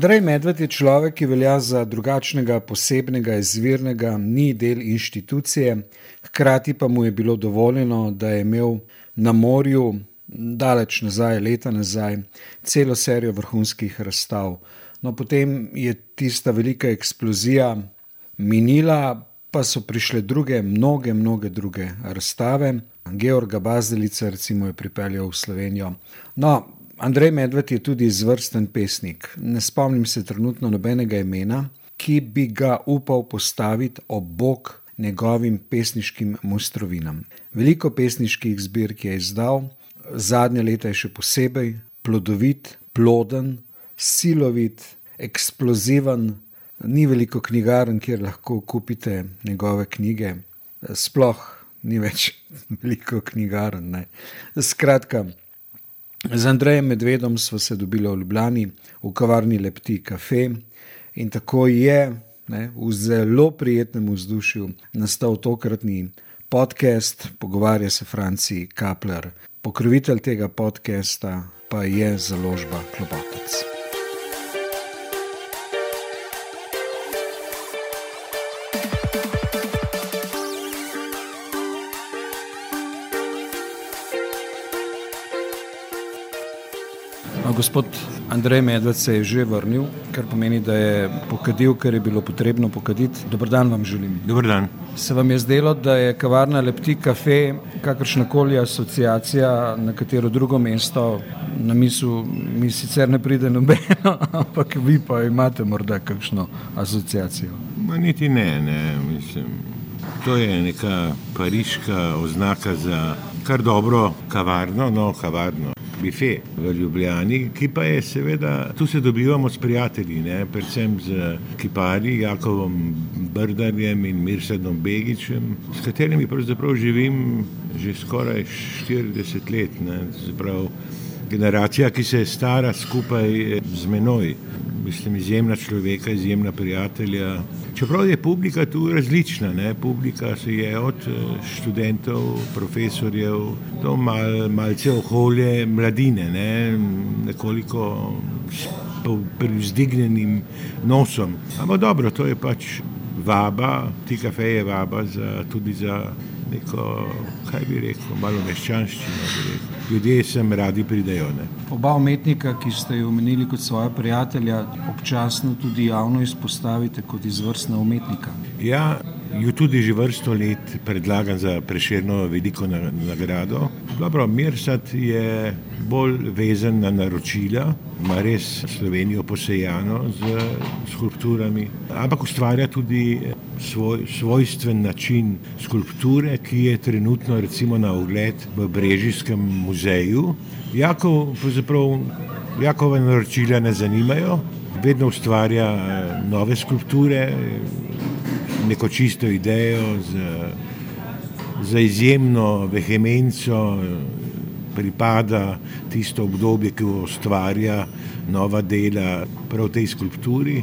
Andrej Medved je človek, ki velja za drugačnega, posebnega, izvirnega, ni del inštitucije, hkrati pa mu je bilo dovoljeno, da je imel na morju, daleč nazaj, leta nazaj, celo serijo vrhunskih razstav. No, potem je tista velika eksplozija minila, pa so prišle druge, mnoge, mnoge druge razstave. Georga Bazdelica, recimo, je pripeljal v Slovenijo. No, Andrej Medved je tudi izvrsten pesnik. Ne spomnim se trenutno nobenega imena, ki bi ga upal postaviti ob bok njegovim pesniškim mostrovinam. Veliko pesniških zbirk je izdal, zadnje leta je še posebej plodovit, ploden, silovit, eksploziven. Ni veliko knjigarn, kjer lahko kupite njegove knjige, sploh ni več veliko knjigarn. Ne. Skratka, z Andrejem Medvedom smo se dobili v Ljubljani, v kavarni Lepti Cafe in tako je ne, v zelo prijetnem vzdušju nastal tokratni podcast, pogovarja se Franci Kapler. Pokrovitelj tega podcasta pa je založba Klobotec. Gospod Andrej Medved se je že vrnil, kar pomeni, da je pokadil, kar je bilo potrebno pokaditi. Dobro dan vam želim. Dobro dan. Se vam je zdelo, da je kavarna Lepti Cafe, kakršna koli asociacija na katero drugo mesto, na mislu, mi sicer ne pride nobeno, ampak vi pa imate morda kakšno asociacijo? Ma niti ne, ne, mislim. To je neka pariška oznaka za kar dobro kavarno, no kavarno bife v Ljubljani, ki pa je seveda, tu se dobivamo s prijatelji, ne? predvsem z kiparji, Jakovom Brdarjem in Mirsadom Begičem, s katerimi pravzaprav živim že skoraj 40 let. Zaprav, generacija, ki se je stara skupaj z menoj. Mislim, izjemna človeka, izjemna prijatelja. Čeprav je publika tu različna, ne? publika se je od eh, študentov, profesorjev do mal, malce okolje mladine, ne? nekoliko s privzdignjenim nosom. Ampak dobro, to je pač vaba, ti kafe je vaba za, tudi za neko, kaj bi rekel, malo meščanščino. Ljudje sem radi pridejo. Ne. Oba umetnika, ki ste jo omenili kot svoja prijatelja, občasno tudi javno izpostavite kot izvrstna umetnika. Ja, jo tudi že vrsto let predlagam za preširno veliko nagrado. Dobro, Mirsat je bolj vezan na naročila, ima res Slovenijo posejano z skulpturami, ampak ustvarja tudi svoj, svojstven način skulpture, ki je trenutno recimo na ogled v Brežijskem muzeju. Jakov, Jakova naročila ne zanimajo, vedno ustvarja nove skulpture, neko čisto idejo, z, z izjemno vehemenco pripada tisto obdobje, ki ustvarja nova dela prav tej skulpturi,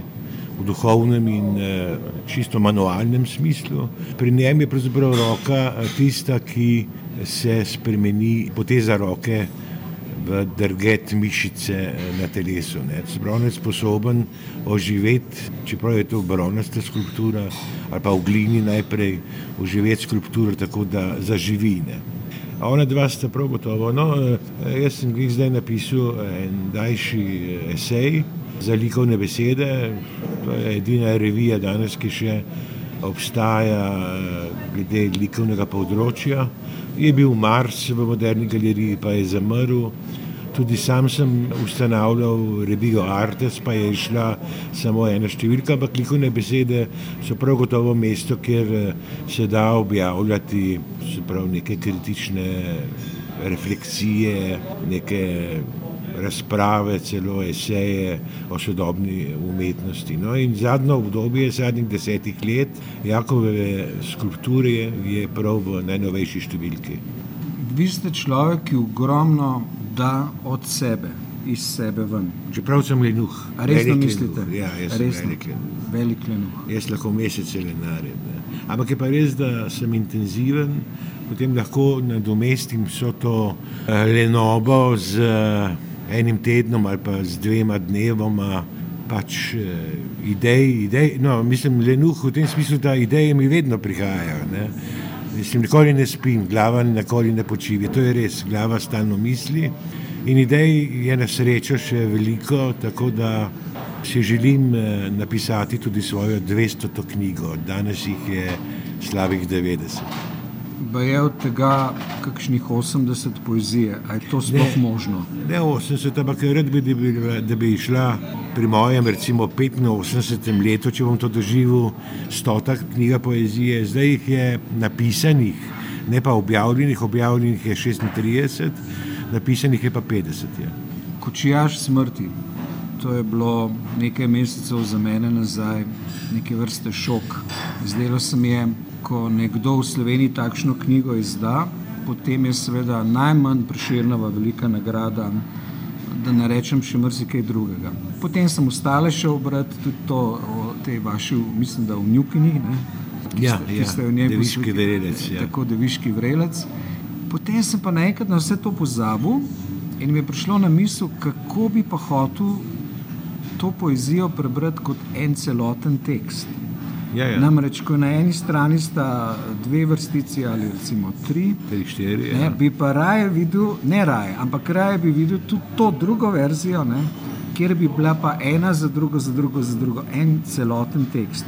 v duhovnem in čisto manualnem smislu. Pri njem je pravzaprav roka tista, ki se spremeni, poteza roke v drget mišice na telesu. Zbrav je sposoben oživeti, čeprav je to bronasta skulptura, ali pa v glini najprej oživeti skulpturo tako, da zaživi. Ne. A ona dva sta prav gotovo. No, jaz sem jih zdaj napisal en daljši esej za likovne besede. To je edina revija danes, ki še obstaja glede likovnega področja je bil Mars v moderni galeriji, pa je zamrl. Tudi sam sem ustanavljal revijo Artes, pa je išla samo ena številka, ampak likovne besede so prav gotovo mesto, kjer se da objavljati prav, neke kritične refleksije, neke razprave, celo eseje o sodobni umetnosti. No, in zadnjo obdobje, zadnjih desetih let, Jakove skulpture je prav v najnovejši številki. Vi ste človek, ki ogromno da od sebe, iz sebe ven. Čeprav sem lenuh. Resno mislite? Ja, jaz sem velik lenuh. Velik lenuh. Jaz lahko mesece lenarjem. Ampak je pa res, da sem intenziven, potem lahko nadomestim vso to lenobo z enim tednom ali pa z dvema dnevoma pač idej, idej. No, mislim, lenuh v tem smislu, da ideje mi vedno prihajajo. Ne. Mislim, nikoli ne spim, glava nikoli ne počivi. To je res, glava stalno misli. In idej je na srečo še veliko, tako da si želim napisati tudi svojo 200. knjigo. Danes jih je slabih 90 pa je od tega kakšnih 80 poezije. Ali je to sploh ne, možno? Ne 80, ampak rad bi, da bi, da bi išla pri mojem, recimo 85 letu, če bom to doživel, stota knjiga poezije. Zdaj jih je napisanih, ne pa objavljenih, objavljenih je 36, napisanih je pa 50. Ja. Kočijaš smrti. To je bilo nekaj mesecev za mene nazaj, neke vrste šok. Zdelo se mi je, ko nekdo v Sloveniji takšno knjigo izda, potem je seveda najmanj priširnava velika nagrada, da ne rečem še marsikaj drugega. Potem sem ostale še obrati tudi to o tej vaši, mislim, da v Njukini, ne? Ja, ki ste ja, v njej deviški vrelec. Ja. Tako deviški vrelec. Potem sem pa naenkrat na vse to pozabil in mi je prišlo na misel, kako bi pa hotel to poezijo prebrati kot en celoten tekst. Ja, ja. Namreč, ko na eni strani sta dve vrstici ali recimo tri, tri štiri, ne, ja. bi pa raje videl, ne raje, ampak raje bi videl tudi to drugo verzijo, ne, kjer bi bila pa ena za drugo, za drugo, za drugo, en celoten tekst.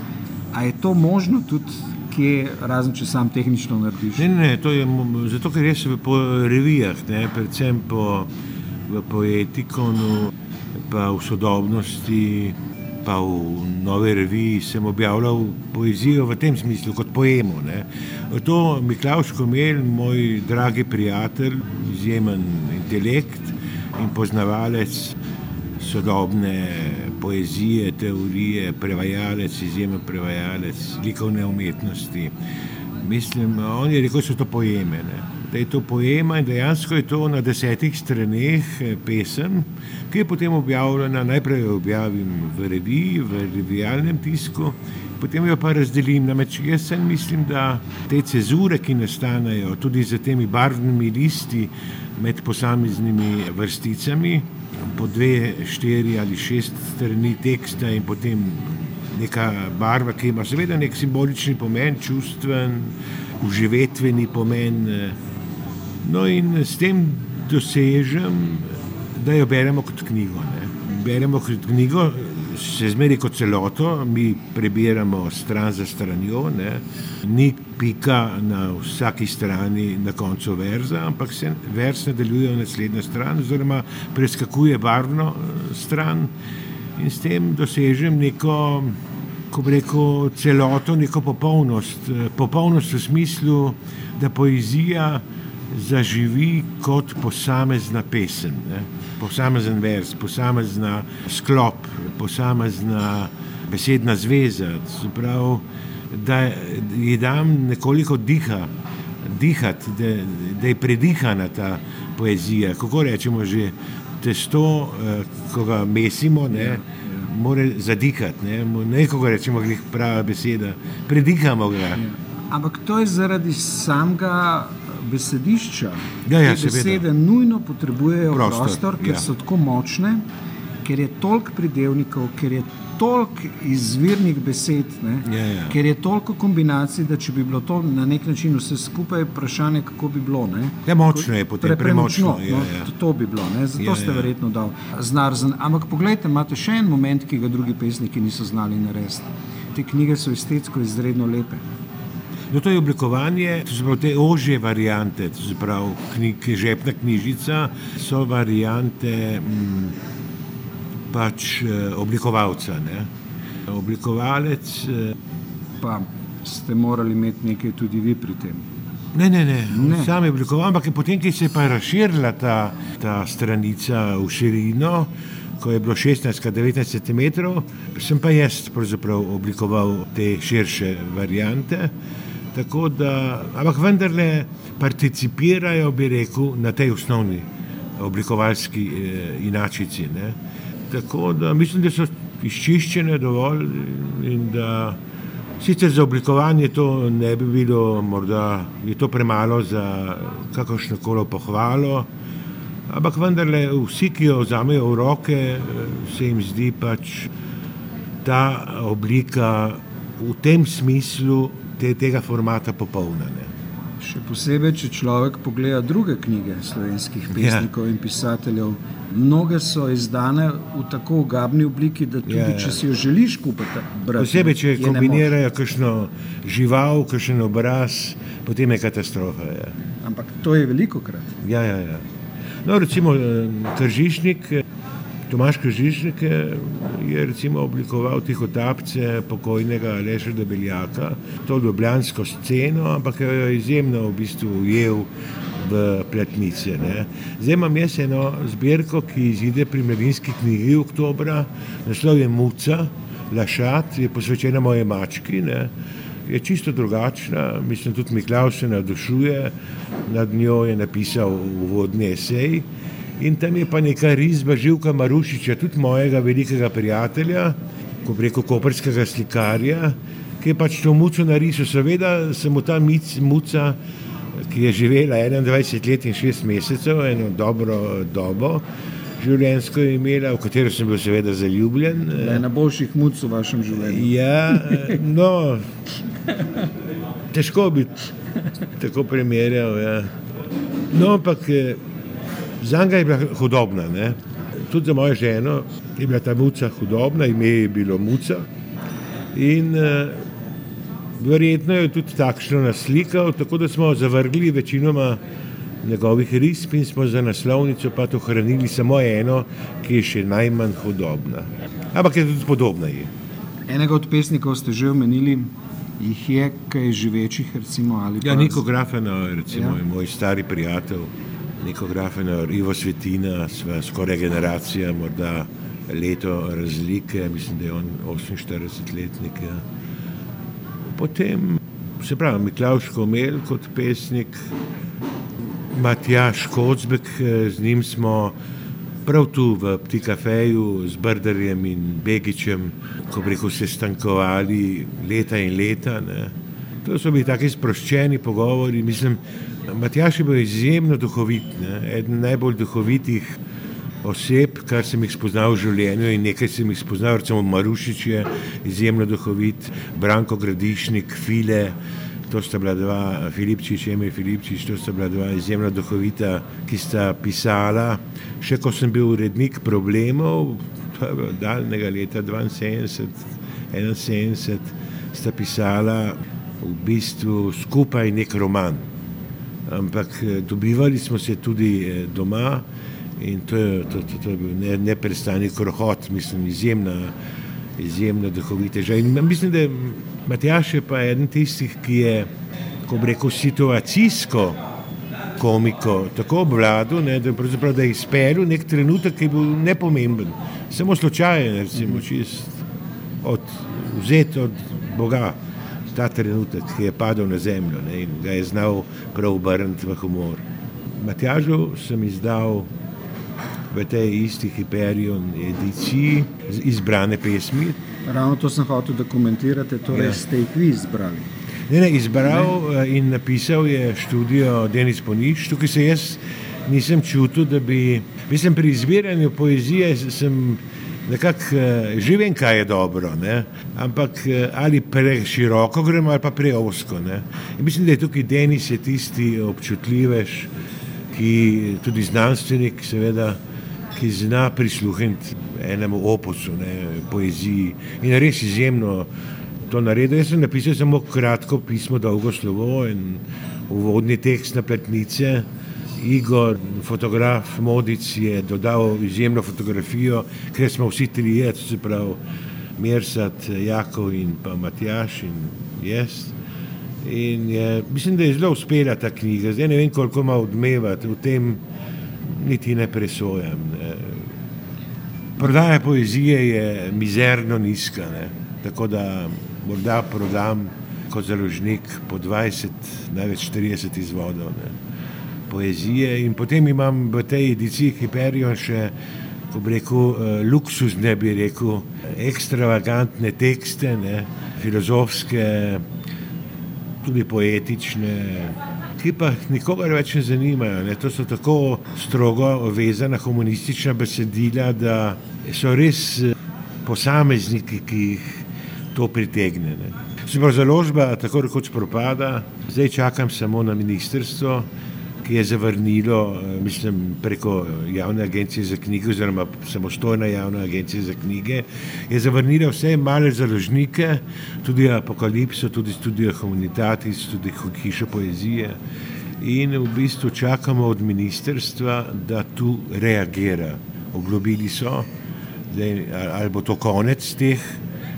A je to možno tudi, kje, razen če sam tehnično narediš? Ne, ne, to je zato, ker jaz po revijah, ne, predvsem po poetikonu, pa v sodobnosti pa v Novi reviji sem objavljal poezijo v tem smislu, kot poemo. Ne. To Miklaus Komel, moj dragi prijatelj, izjemen intelekt in poznavalec sodobne poezije, teorije, prevajalec, izjemen prevajalec, likovne umetnosti. Mislim, on je rekel, da so to poeme. Ne da je to poema in dejansko je to na desetih straneh eh, pesem, ki je potem objavljena. Najprej jo objavim v reviji, v revijalnem tisku, potem jo pa razdelim. Namreč jaz sem mislim, da te cezure, ki nastanejo tudi z temi barvnimi listi med posameznimi vrsticami, po dve, štiri ali šest strani teksta in potem neka barva, ki ima seveda nek simbolični pomen, čustven, uživetveni pomen. No, in s tem dosežem, da jo beremo kot knjigo. Ne. Beremo kot knjigo, se zmeri kot celoto, mi prebiramo stran za stranjo, ne. ni pika na vsaki strani na koncu verza, ampak se vers nadaljuje v naslednjo stran, oziroma preskakuje barvno eh, stran in s tem dosežem neko. Ko reko celoto, neko popolnost, eh, popolnost v smislu, da poezija zaživi kot posamezna pesem, ne? posamezen vers, posamezna sklop, posamezna besedna zveza. Prav, da ji dam nekoliko diha, dihati, da, da je predihana ta poezija. Kako rečemo že, testo, eh, ko ga mesimo, ne, ja, ja. mora zadihati, ne, nekoga rečemo, je prava beseda, predihamo ga. Ja. Ampak to je zaradi samega besedišča, ja, ja, te besede nujno potrebujejo prostor, prostor ker ja. so tako močne, ker je toliko pridevnikov, ker je toliko izvirnih besed, ja, ja. ker je toliko kombinacij, da če bi bilo to na nek način vse skupaj, vprašanje, kako bi bilo. Ne? Ja, močno je potem pre, premočno. Ja, no, ja. To bi bilo, ne? zato ja, ste ja. verjetno dal znarzen. Ampak pogledajte, imate še en moment, ki ga drugi pesniki niso znali narediti. Te knjige so estetsko izredno lepe. No, to je oblikovanje, to so prav te ožje variante, to so prav knjig, žepna knjižica, so variante m, mm, pač eh, oblikovalca. Ne? Oblikovalec. Eh, pa ste morali imeti nekaj tudi vi pri tem. Ne, ne, ne, ne. sam je oblikoval, ampak potem, ko se je pa razširila ta, ta stranica v širino, ko je bilo 16-19 cm, sem pa jaz oblikoval te širše variante. Tako da, ampak vendarle participirajo, bi rekel, na tej osnovni oblikovalski eh, inačici. Ne. Tako da mislim, da so izčiščene dovolj in da sicer za oblikovanje to ne bi bilo, morda je to premalo za kakršno koli pohvalo, Ampak vendarle, vsi, ki jo vzamejo v roke, se jim zdi pač ta oblika v tem smislu te, tega formata popolnjene. Še posebej, če človek pogleda druge knjige slovenskih ja. pesnikov ja. in pisateljev. Mnoge so izdane v tako ogabni obliki, da tudi ja, ja. če si jo želiš kupiti, brati. Posebej, če kombinirajo kakšno žival, kakšen obraz, potem je katastrofa. Ja. Ampak to je veliko krat. Ja, ja, ja. No, recimo, kržišnik. Tomaš Kržišnik je recimo oblikoval tihotapce pokojnega Leša Debeljaka, to ljubljansko sceno, ampak jo je izjemno v bistvu ujel v pletnice. Ne. Zdaj imam jaz eno zbirko, ki izide pri Mladinski knjigi oktobra, naslov je Muca, Lašat, je posvečena moje mački. Ne. Je čisto drugačna, mislim, tudi Miklav se navdušuje, nad njo je napisal uvodni esej. In tam je pa neka risba Živka Marušiča, tudi mojega velikega prijatelja, ko preko koperskega slikarja, ki je pač to muco narisal. Seveda sem mu ta mic, muca, ki je živela 21 let in 6 mesecev, eno dobro dobo, življenjsko je imela, v katero sem bil seveda zaljubljen. Je na boljših muc v vašem življenju. Ja, no, težko bi tako primerjal. Ja. No, ampak Za njega je bila hudobna, ne? tudi za mojo ženo je bila ta muca hudobna, ime je bilo muca. In uh, verjetno je tudi takšno naslikal, tako da smo zavrgli večinoma njegovih risb in smo za naslovnico pa to hranili samo eno, ki je še najmanj hudobna. Ampak je tudi podobna. Je. Enega od pesnikov ste že omenili, jih je kaj živečih, recimo ali pa. Ja, Niko Grafeno, recimo, ja. moj stari prijatelj neko grafeno Ivo Svetina, sva skoraj generacija, morda leto razlike, mislim, da je on 48-letnik. Ja. Potem, se pravi, Miklaš Komel kot pesnik, Matjaš Kocbek, z njim smo prav tu v Ptikafeju z Brdarjem in Begičem, ko bi rekel, se stankovali leta in leta. Ne. To so bili taki sproščeni pogovori, mislim, Matjaš je bil izjemno duhovit, ne? eden najbolj duhovitih oseb, kar sem jih spoznal v življenju in nekaj sem jih spoznal, recimo Marušič je izjemno duhovit, Branko Gradišnik, File, to sta bila dva, Filipčič, Emil Filipčič, to sta bila dva izjemno duhovita, ki sta pisala, še ko sem bil urednik problemov, daljnega leta 72, 71, sta pisala v bistvu skupaj nek roman ampak eh, dobivali smo se tudi eh, doma in to je, to, to, to je bil neprestani krohot, mislim, izjemna, izjemna duhoviteža. In mislim, da je Matjaš je pa eden tistih, ki je, ko bi rekel, situacijsko komiko tako obvladal, da, da je izpeljal nek trenutek, ki je bil nepomemben, samo slučajen, recimo, čist od, vzet od Boga ta trenutek, ki je padel na zemljo ne, in ga je znal preobrniti v humor. Matjažu sem izdal v tej isti Hyperion ediciji izbrane pesmi. Ravno to sem hotel dokumentirati, torej ja. ste jih vi izbrali. Ne, ne, izbral ne. Eh, in napisal je študijo Denis Poniš, tukaj se jaz nisem čutil, da bi, mislim, pri izbiranju poezije sem nekako uh, že vem, kaj je dobro, ne? ampak uh, ali preširoko gremo ali pa preosko. Mislim, da je tukaj Denis je tisti občutljivež, ki tudi znanstvenik, seveda, ki zna prisluhniti enemu opusu, ne? poeziji in res izjemno to naredil. Jaz sem napisal samo kratko pismo, dolgo slovo in uvodni tekst na pletnice. Igor, fotograf Modic, je dodal izjemno fotografijo, ker smo vsi trije, se pravi Mirsat, Jakov in pa Matjaš in jaz. In je, mislim, da je zelo uspela ta knjiga. Zdaj ne vem, koliko ima odmevati, v tem niti ne presojam. Ne. Prodaja poezije je mizerno nizka, ne. tako da morda prodam kot založnik po 20, največ 40 izvodov. Ne poezije. In potem imam v tej ediciji Hyperion še, ko bi rekel, uh, luksuzne, bi rekel, ekstravagantne tekste, ne, filozofske, tudi poetične, ki pa nikogar več ne zanimajo. Ne. To so tako strogo vezana komunistična besedila, da so res eh, posamezniki, ki jih to pritegne. Ne. Založba tako rekoč propada, zdaj čakam samo na ministrstvo, je zavrnilo, eh, mislim, preko javne agencije za knjige, oziroma samostojna javna agencija za knjige, je zavrnilo vse male založnike, tudi Apokalipso, tudi Studio Humanitatis, tudi Hišo poezije. In v bistvu čakamo od ministrstva, da tu reagira. Oglobili so, da ali bo to konec teh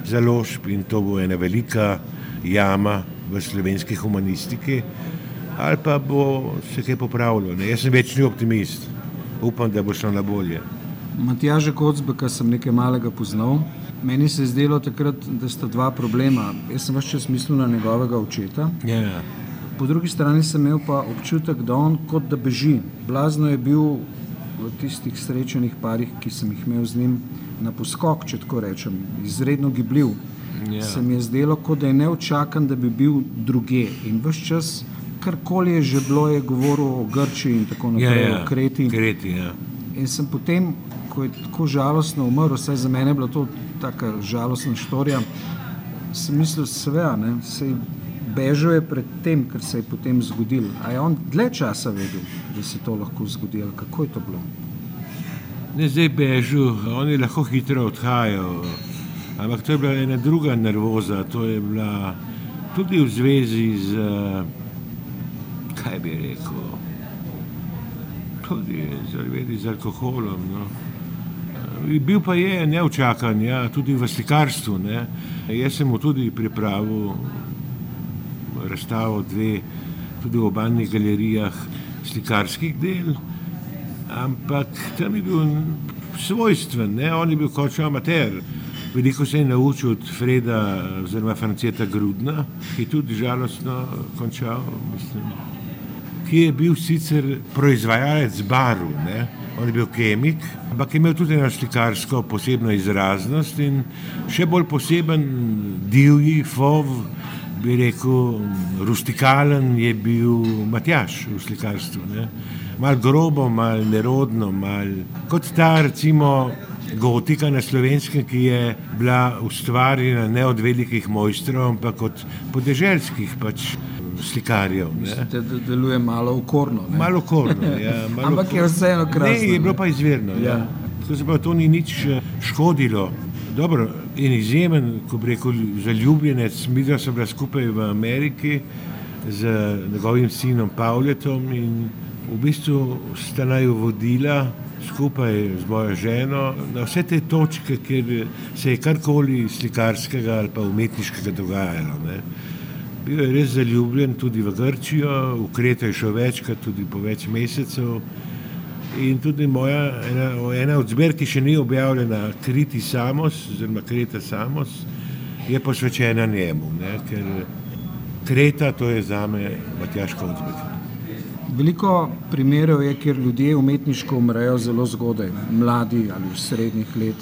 založb in to bo ena velika jama v slovenski humanistiki ali pa bo se kaj popravilo. Ne? Jaz sem večni optimist, upam, da bo šlo na bolje. Matjaža Kocbeka sem nekaj malega poznal. Meni se je zdelo takrat, da sta dva problema. Jaz sem vse čas mislil na njegovega očeta. Ja, ja. Po drugi strani sem imel pa občutek, da on kot da beži. Blazno je bil v tistih srečenih parih, ki sem jih imel z njim na poskok, če tako rečem, izredno gibljiv. Ja. Se mi je zdelo, kot da je neočakan, da bi bil druge. In vse čas karkoli je že bilo, je govoril o Grčiji in tako naprej, ja, ja. o Kreti. Kreti ja. In sem potem, ko je tako žalostno umrl, vsaj za mene je bila to tako žalostna štorija, sem mislil, da se je bežal pred tem, kar se je potem zgodilo. A je on dlje časa vedel, da se to lahko zgodi, ali kako je to bilo? Ne zdaj bežal, oni lahko hitro odhajajo. Ampak to je bila ena druga nervoza, to je bila tudi v zvezi z kaj bi rekel, tudi zaradi z alkoholom. No. Bil pa je neočakan, ja, tudi v slikarstvu. Ne. Jaz sem mu tudi pripravil razstavo dve, tudi v obaljnih galerijah slikarskih del, ampak tam je bil svojstven, ne. on je bil kot amater. Veliko se je naučil od Freda oziroma Franceta Grudna, ki je tudi žalostno končal. Mislim ki je bil sicer proizvajalec barv, ne? on je bil kemik, ampak je imel tudi eno slikarsko posebno izraznost in še bolj poseben divji, fov, bi rekel, rustikalen je bil Matjaš v slikarstvu. Ne? Mal grobo, mal nerodno, mal kot ta recimo gotika na slovenskem, ki je bila ustvarjena ne od velikih mojstrov, ampak od podeželskih pač slikarjev. Mislite, da deluje malo okorno. Ne? Malo okorno, ja. Malo Ampak je vseeno krasno. Ne, je bilo pa izvirno. Ja. Ja. Se pa to ni nič eh, škodilo. Dobro, in izjemen, ko bi rekel, zaljubljenec, mi dva smo bila skupaj v Ameriki z njegovim sinom Pavletom in v bistvu sta naj vodila skupaj z mojo ženo na vse te točke, kjer se je karkoli slikarskega ali pa umetniškega dogajalo. Ne. Bil je res zaljubljen tudi v Grčijo, v Kreto je šel večkrat, tudi po več mesecev. In tudi moja, ena, ena od zbirk, ki še ni objavljena, Kriti Samos, oziroma Kreta Samos, je posvečena njemu, ne? ker Kreta to je za me Matjaš Kozbek. Veliko primerov je, kjer ljudje umetniško umrejo zelo zgodaj, mladi ali v srednjih let.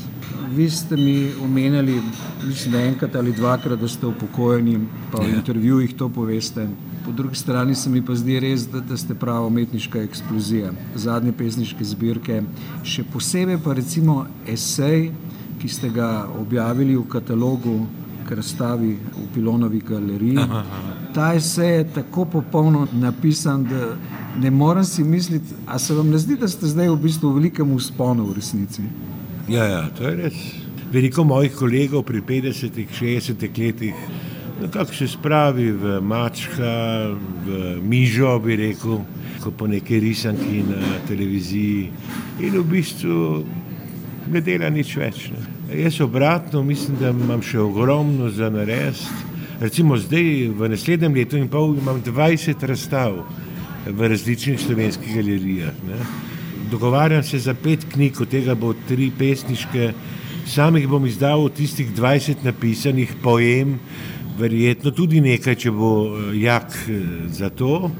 Vi ste mi omenjali, mislim, da enkrat ali dvakrat, da ste upokojeni, pa v ja. intervjujih to poveste. Po drugi strani se mi pa zdi res, da, da ste prava umetniška eksplozija, zadnje pesniške zbirke, še posebej pa recimo esej, ki ste ga objavili v katalogu razstavi v Pilonovi galeriji. Ta esej je tako popolno napisan, da ne morem si misliti, a se vam ne zdi, da ste zdaj v bistvu v velikem usponu v resnici. Ja, ja, to je res. Veliko mojih kolegov pri 50-ih, 60-ih letih nekako se spravi v mačka, v mižo, bi rekel, kot po neki risanki na televiziji in v bistvu ne dela nič več. Ne. Jaz obratno mislim, da imam še ogromno za narediti. Recimo zdaj, v naslednjem letu in pol, imam 20 razstav v različnih slovenskih galerijah. Ne. Dogovarjam se za pet knjig, od tega bo tri pesniške, sam jih bom izdal od tistih 20 napisanih poem, verjetno tudi nekaj, če bo eh, jak eh, za to.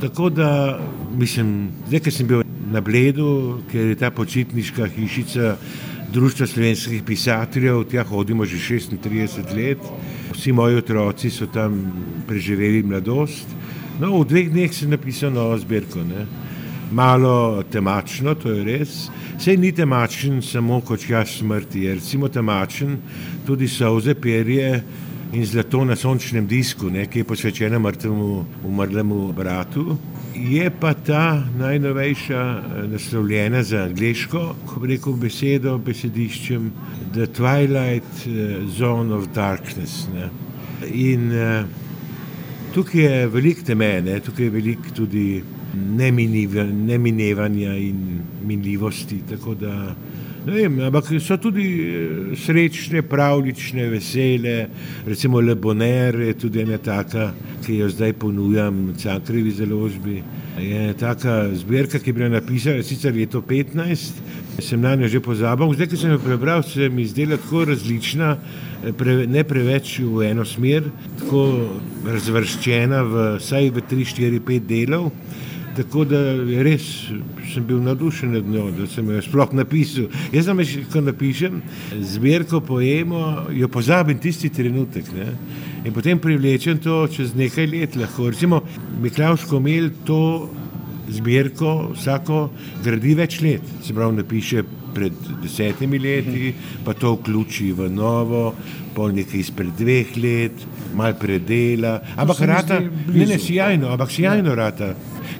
Tako da mislim, zdaj, ker sem bil na Bledu, ker je ta počitniška hišica Društva slovenskih pisateljev, tja hodimo že 36 let. Vsi moji otroci so tam preživeli mladost No, v dveh dneh sem napisal novo zbirko. Ne? Malo temačno, to je res. Sej ni temačen samo kot čas smrti, je recimo temačen tudi solze, perje in zlato na sončnem disku, ne, ki je posvečena mrtvemu umrlemu bratu. Je pa ta najnovejša naslovljena za angliško, ko rekel besedo, besediščem The Twilight Zone of Darkness. Ne. In uh, tukaj je veliko temene, tukaj je veliko tudi neminevanja in minljivosti. Da, vem, ampak so tudi srečne, pravlične, vesele, recimo Le Bonheur je tudi ena taka, ki jo zdaj ponujam v Cankrevi založbi. Je taka zbirka, ki je bila napisana sicer leto 15, sem na njo že pozabil, zdaj, ki sem jo prebral, se mi zdela tako različna, pre, ne preveč v eno smer, tako razvrščena v vsaj v 3, 4, 5 delov. Tako da res sem bil navdušen nad njo, da sem jo sploh napisal. Jaz znam reči, ko napišem zbirko poemo, jo pozabim tisti trenutek. Ne? In potem privlečem to čez nekaj let. Lahko. Recimo, Miklaš Komel to zbirko vsako gradi več let. Se pravi, napiše pred desetimi leti, pa to vključi v novo, pol nekaj izpred dveh let, mal predela. Ampak rata, ne, ne, sjajno, ampak sjajno ja. rata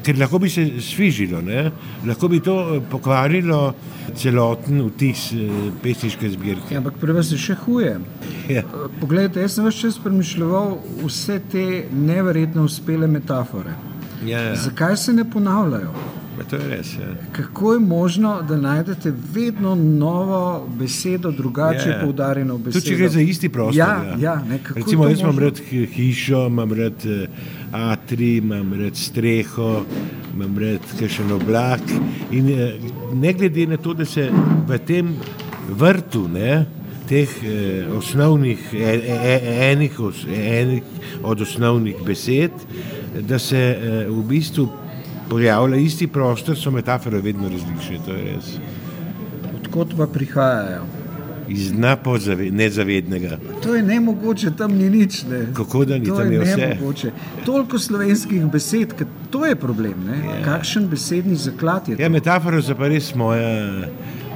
ker lahko bi se svižilo, ne? lahko bi to eh, pokvarilo celoten vtis eh, pesniške zbirke. Ja, ampak pri vas je še huje. Ja. Eh, poglejte, jaz sem več čas premišljal vse te neverjetno uspele metafore. Ja, ja. Zakaj se ne ponavljajo? To je res. Ja. Kako je možno, da najdete vedno novo besedo, drugače ja, ja. poudarjeno besedo? Tudi če gre za isti prostor. Ja, ja. Ja, Recimo, jaz imam rad hišo, imam rad atri, imam rad streho, imam rad kakšen oblak. In eh, ne glede na to, da se v tem vrtu, ne, teh eh, osnovnih, e, e, e, enih, enih od osnovnih besed, da se eh, v bistvu pojavlja isti prostor, so metafore vedno različne. To je res. Odkot pa prihajajo? iz dna nezavednega. To je ne mogoče, tam ni nič. Ne. Kako da ni to tam je vse? Mogoče. Toliko slovenskih besed, to je problem. Ja. Kakšen besedni zaklad je to? Ja, metafora je pa res moja.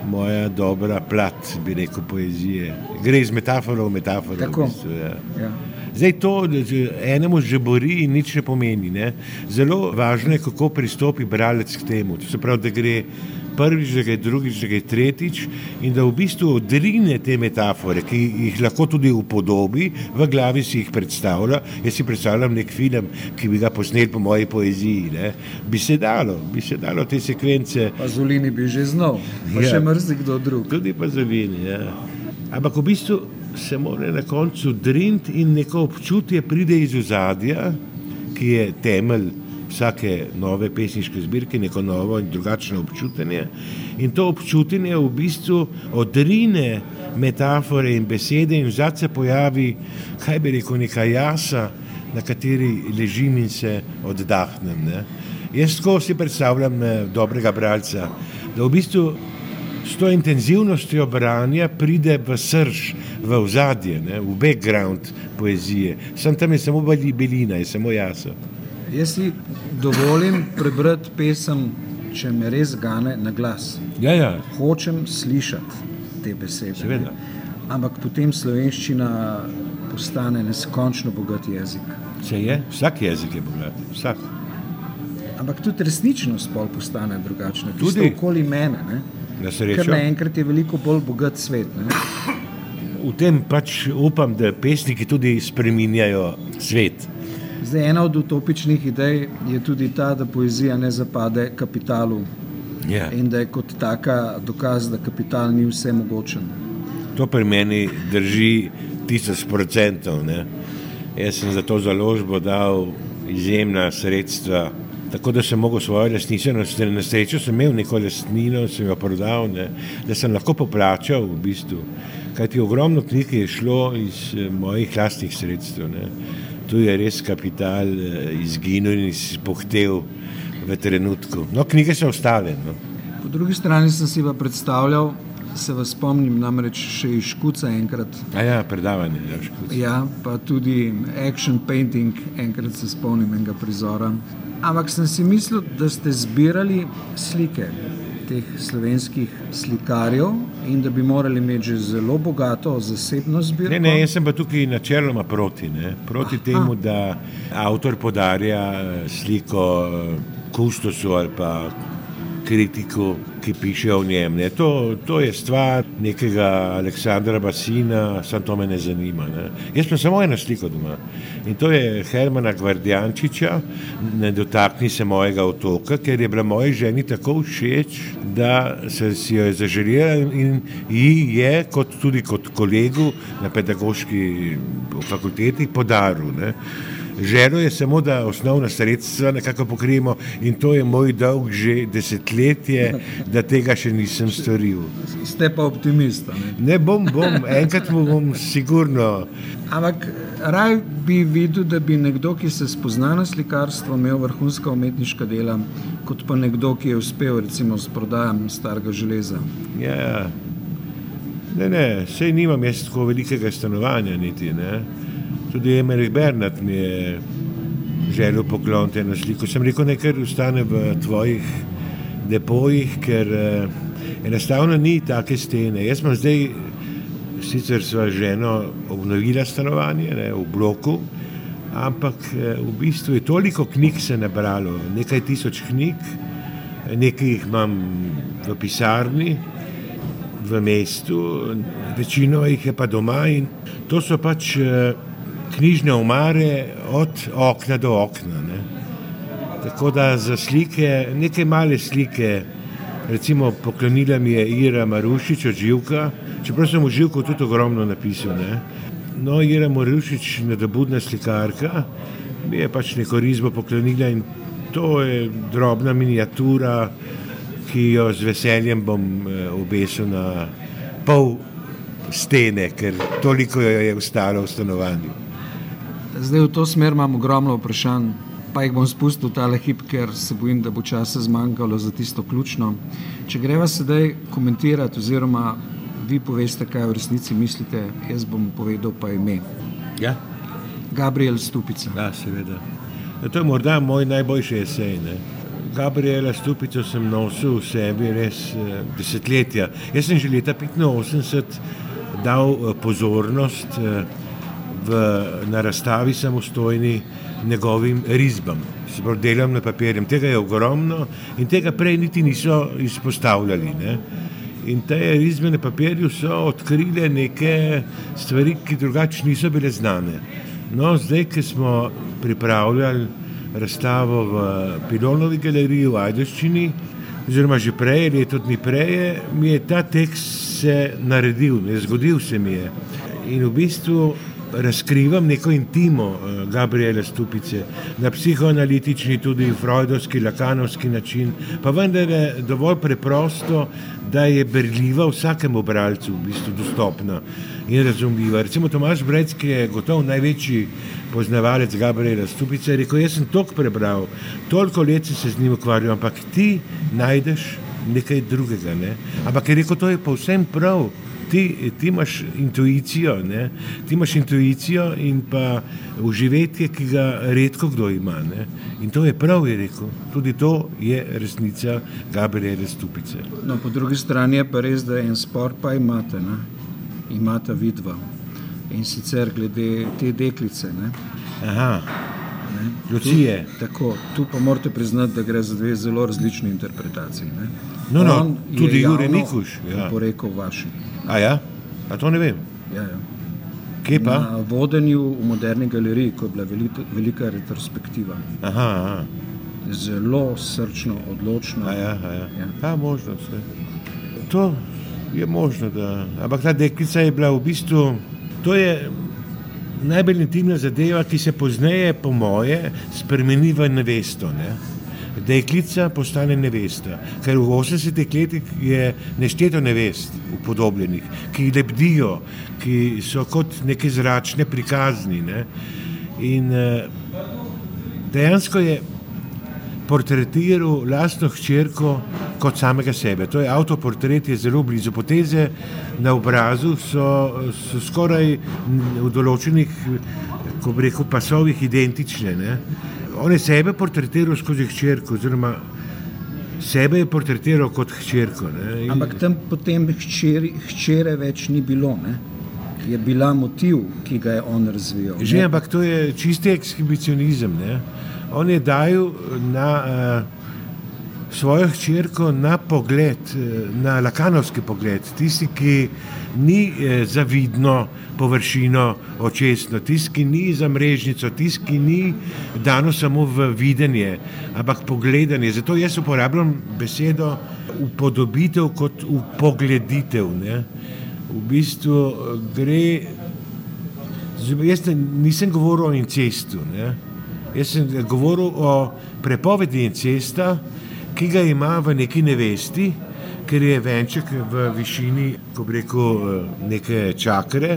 Moja dobra plat, bi rekel, poezije. Gre iz metafore v metaforo. Tako. V bistvu, ja. Ja. Zdaj to, enemu že bori in nič ne pomeni. Ne? Zelo važno je, kako pristopi bralec k temu. To se pravi, da gre prvič, da je drugič, da je tretjič, in da v bistvu odrine te metafore, ki jih lahko tudi upodobi, v glavi si jih predstavlja. Jaz si predstavljam nek film, ki bi ga posnel po moji poeziji. Ne? Bi se dalo, bi se dalo te sekvence. Pazolini bi že znal, pa ja. še mrzli kdo drug. Tudi pazolini. Ja. Ampak v bistvu se mora na koncu drinti in neko občutje pride iz ozadja, ki je temelj vsake nove pesniške zbirke neko novo in drugačno občutje. In to občutje v bistvu odrine metafore in besede, in zdaj se pojavi, kaj bi rekel, neka jasa, na kateri ležim in se oddahnem. Ne. Jaz tako si predstavljam eh, dobrega bralca, da v bistvu s to intenzivnostjo branja pride v srž, v ozadje, ne, v background poezije. Sem tam je samo belina, je samo jasa. Jaz si dovolim prebrati pesem, če me res gane na glas. Ja, ja. Hočem slišati te besede. Seveda. Ampak potem slovenščina postane neskončno bogat jezik. Se je, vsak jezik je bogat. Vsak. Ampak tudi resničnost pol postane drugačna. Tudi okoli mene. Ne? Ker naenkrat je veliko bolj bogat svet. Ne? V tem pač upam, da pesniki tudi spreminjajo svet. Zdaj, ena od utopičnih idej je tudi ta, da poezija ne zapade kapitalu yeah. Ja. in da je kot taka dokaz, da kapital ni vse mogočen. To pri meni drži tisoč procentov. Ne? Jaz sem za to založbo dal izjemna sredstva, tako da sem lahko svojo lastnino, na srečo sem imel neko lastnino, sem jo prodal, ne? da sem lahko poplačal v bistvu. Kajti ogromno knjig je šlo iz eh, mojih lastnih sredstev. Ne? tu je res kapital eh, izginil in izpohtel v trenutku. No, knjige so ostale. No. Po drugi strani sem si pa predstavljal, se vas spomnim, namreč še iz Škuca enkrat. A ja, predavanje, ja, škuc. Ja, pa tudi action painting, enkrat se spomnim enega prizora. Ampak sem si mislil, da ste zbirali slike teh slovenskih slikarjev in da bi morali imeti že zelo bogato zasebno zbirko. Ne, ne, jaz sem pa tukaj načeloma proti, ne? proti Aha. temu, da avtor podarja eh, sliko eh, kustosu ali pa kritiku, ki piše o njem. Ne? To, to je stvar nekega Aleksandra Basina, samo to me ne zanima. Ne? Jaz sem samo eno sliko doma in to je Hermana Gvardjančiča, ne dotakni se mojega otoka, ker je bila moji ženi tako všeč, da se si jo je zaželjela in ji je, kot tudi kot kolegu na pedagoški fakulteti, podaril. Ne? Želo je samo, da osnovna sredstva nekako pokrijemo in to je moj dolg že desetletje, da tega še nisem storil. Ste pa optimista. Ne? Ne bom, bom, enkrat mu bom sigurno. Ampak raj bi videl, da bi nekdo, ki se spozna na slikarstvo, imel vrhunska umetniška dela, kot pa nekdo, ki je uspel recimo s prodajem starega železa. Ja, ne, ne, sej nimam jaz tako velikega stanovanja niti. Ne. Tudi Emerik Bernat mi je želel pokloniti eno sliko. Sem rekel, nekaj ostane v tvojih depojih, ker eh, enostavno ni take stene. Jaz sem zdaj, sicer sva ženo obnovila stanovanje ne, v bloku, ampak eh, v bistvu je toliko knjig se nabralo, nekaj tisoč knjig, nekaj jih imam v pisarni, v mestu, večino jih je pa doma in to so pač eh, knjižne omare od okna do okna. Ne. Tako da za slike, neke male slike, recimo poklonila mi je Ira Marušič od Živka, čeprav sem v Živku tudi ogromno napisal. Ne. No, Ira Marušič, nadobudna slikarka, mi je pač neko risbo poklonila in to je drobna miniatura, ki jo z veseljem bom eh, obesil na pol stene, ker toliko jo je ostalo v stanovanju. Zdaj v to smer imam ogromno vprašanj, pa jih bom spustil tale hip, ker se bojim, da bo časa zmanjkalo za tisto ključno. Če greva sedaj komentirati, oziroma vi poveste, kaj v resnici mislite, jaz bom povedal pa ime. Ja, Gabriel Stupica. ja seveda. Ja, to je morda moj najboljši esej. Ne? Gabriela Stupico sem nosil v sebi res eh, desetletja. Jaz sem že leta 85 dal eh, pozornost eh, v, na razstavi samostojni njegovim risbam, se pravi delom na papirjem. Tega je ogromno in tega prej niti niso izpostavljali. Ne? In te risbe na papirju so odkrile neke stvari, ki drugače niso bile znane. No, zdaj, ki smo pripravljali razstavo v Pilonovi galeriji v Ajdoščini, oziroma že prej, leto dni prej, mi je ta tekst se naredil, ne zgodil se mi je. In v bistvu razkrivam neko intimo eh, Gabriela Stupice na psihoanalitični, tudi freudovski, lakanovski način, pa vendar je dovolj preprosto, da je berljiva vsakemu bralcu, v bistvu dostopna in razumljiva. Recimo Tomaš Brec, ki je gotovo največji poznavalec Gabriela Stupice, je rekel, jaz sem toliko prebral, toliko let se z njim ukvarjal, ampak ti najdeš nekaj drugega. Ne? Ampak je rekel, to je povsem prav. Ti, ti imaš intuicijo, ne? ti imaš intuicijo in pa uživetje, ki ga redko kdo ima. Ne? In to je prav, je rekel. Tudi to je resnica Gabriela Stupice. No, po drugi strani je pa res, da en spor pa imate, ne? imate vidva. In sicer glede te deklice. Ne? Aha, Ne? Lucije. Tu, tako, tu pa morate priznati, da gre za dve zelo različni interpretaciji. Ne? No, no, On tudi javno Mikuš, ja. Oporekal vaši. a ja, a to ne vem. Ja, ja. Kje pa? Na vodenju v moderni galeriji, ko je bila velika, velika retrospektiva, Aha, aha. zelo srčno, odločno. A ja, a ja. Ja. Ta možnost. je. To je možno, da. Ampak ta deklica je bila v bistvu, to je najbolj intimna zadeva, ki se pozneje, po moje, spremeni v nevesto. Ne? Deklica postane nevesta, ker v 80-ih letih je nešteto nevest upodobljenih, ki lebdijo, ki so kot neke zračne prikazni. Ne? In eh, dejansko je portretiral lastno hčerko kot samega sebe. To je avtoportret, je zelo blizu. Poteze na obrazu so, so skoraj v določenih, ko bi rekel, pasovih identične. Ne? On je sebe portretiral skozi hčerko, oziroma sebe je portretiral kot hčerko. Ne? Ampak tam potem hčeri, hčere več ni bilo. Ne? Je bila motiv, ki ga je on razvijal. Že, ampak to je čisti ekshibicionizem. Ne? On je dal na uh, svojo hčerko na pogled, na lakanovski pogled, tisti, ki ni eh, zavidno površino očesno, tisti, ki ni za mrežnico, tisti, ki ni dano samo v videnje, ampak pogledanje. Zato jaz uporabljam besedo upodobitev kot upogleditev. Ne? V bistvu gre, jaz nisem govoril o incestu, ne? jaz sem govoril o prepovedi incesta, ki ga ima v neki nevesti, ker je venček v višini, ko bi rekel, neke čakre,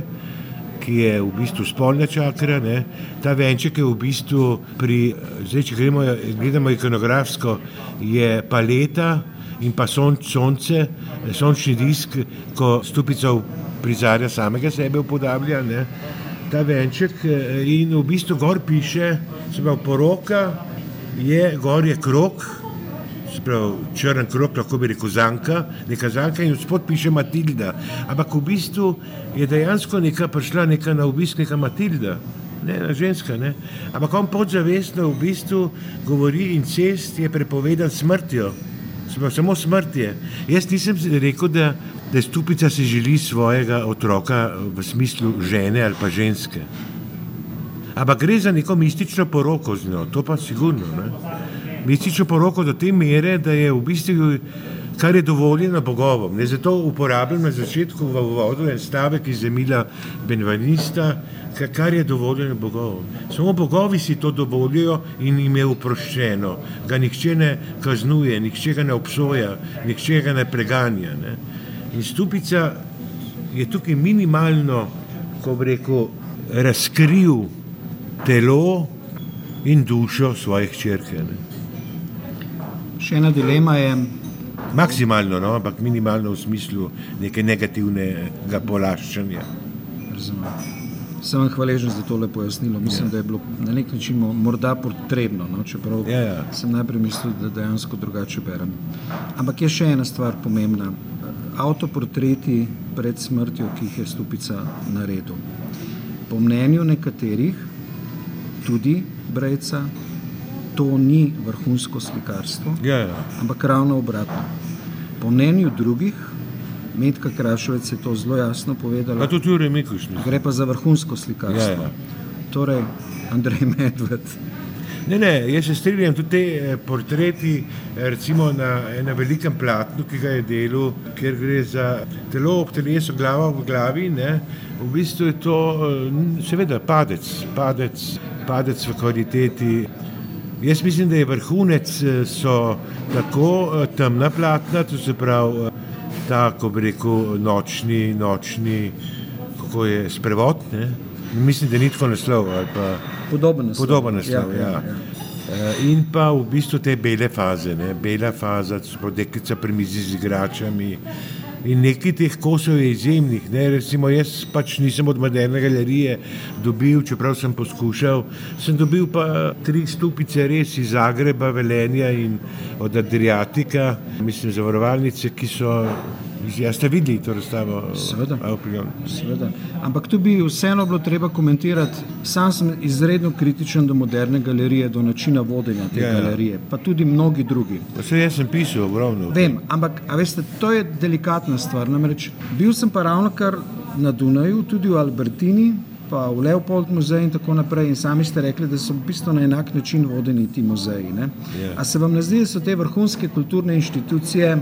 ki je v bistvu spolna čakra. Ne. Ta venček je v bistvu pri, zdaj če gremo, gledamo ikonografsko, je paleta in pa sonce, sončni disk, ko stupica prizarja samega sebe upodablja. Ne. Ta venček in v bistvu gor piše, se pravi poroka, je gor je krok, pravi, črn krok, lahko bi rekel zanka, neka zanka in spod piše Matilda. Ampak v bistvu je dejansko neka prišla neka na obisk, neka Matilda. Ne, ženska, ne. Ampak on podzavestno v bistvu govori incest je prepovedan smrtjo. Samo smrt je. Jaz nisem rekel, da, da stupica si želi svojega otroka v smislu žene ali pa ženske. Ampak gre za neko mistično poroko z njo, to pa sigurno. Ne? Mistično poroko do te mere, da je v bistvu, kar je dovoljeno bogovom. Ne, zato uporabljam na začetku v vodu en stavek iz Emila Benvanista, kar je dovoljeno bogovom. Samo bogovi si to dovolijo in jim je uproščeno. Ga nihče ne kaznuje, nihče ga ne obsoja, nihče ga ne preganja. Ne. In stupica je tukaj minimalno, ko bi rekel, razkril telo in dušo svojih črke. Še ena dilema je. Maksimalno, no, ampak minimalno v smislu neke negativnega polaščanja. Sem vam hvaležen za tole pojasnilo. Mislim, ja. da je bilo na nek način morda potrebno, no, čeprav ja, ja. sem najprej mislil, da dejansko drugače berem. Ampak je še ena stvar pomembna. Avtoportreti pred smrtjo, ki jih je Stupica naredil. Po mnenju nekaterih, tudi Brejca, to ni vrhunsko slikarstvo, ja, ja. ampak ravno obratno. Po mnenju drugih, Medka Krašovec je to zelo jasno povedala. Pa tudi Jurek Mikuš. Gre pa za vrhunsko slikarstvo. Ja, ja. Torej, Andrej Medved. Ne, ne, jaz se strinjam tudi te eh, portreti, eh, recimo na enem velikem platnu, ki ga je delal, ker gre za telo ob telesu, glava v glavi. Ne, v bistvu je to, eh, seveda, padec, padec, padec v kvaliteti. Jaz mislim, da je vrhunec eh, so tako eh, temna platna, to se pravi eh, ta, ko bi rekel, nočni, nočni, kako je sprevod. Mislim, da ni tako naslov. Podoben naslov. Podoben naslov ja, ja. Ja, ja. In pa v bistvu te bele faze, ne? bela faza, pa deklica pri mizi z igračami. In nekaj teh kosov je izjemnih. Ne? Recimo, jaz pač nisem od moderne galerije dobil, čeprav sem poskušal. Sem dobil pa tri stupice res iz Zagreba, Velenja in od Adriatika, mislim, zavarovalnice, ki so Ja, ste videli to razstavo? Seveda. Seveda. Ampak tu bi vseeno bilo treba komentirati. Sam sem izredno kritičen do moderne galerije, do načina vodenja te ja, ja. galerije, pa tudi mnogi drugi. Vse jaz sem pisal ogromno. Vem, ampak veste, to je delikatna stvar. Namreč bil sem pa ravno kar na Dunaju, tudi v Albertini. Pa v Leopold muzej in tako naprej. In sami ste rekli, da so v bistvu na enak način vodeni ti muzeji. Yeah. Ja. A se vam ne zdi, da so te vrhunske kulturne inštitucije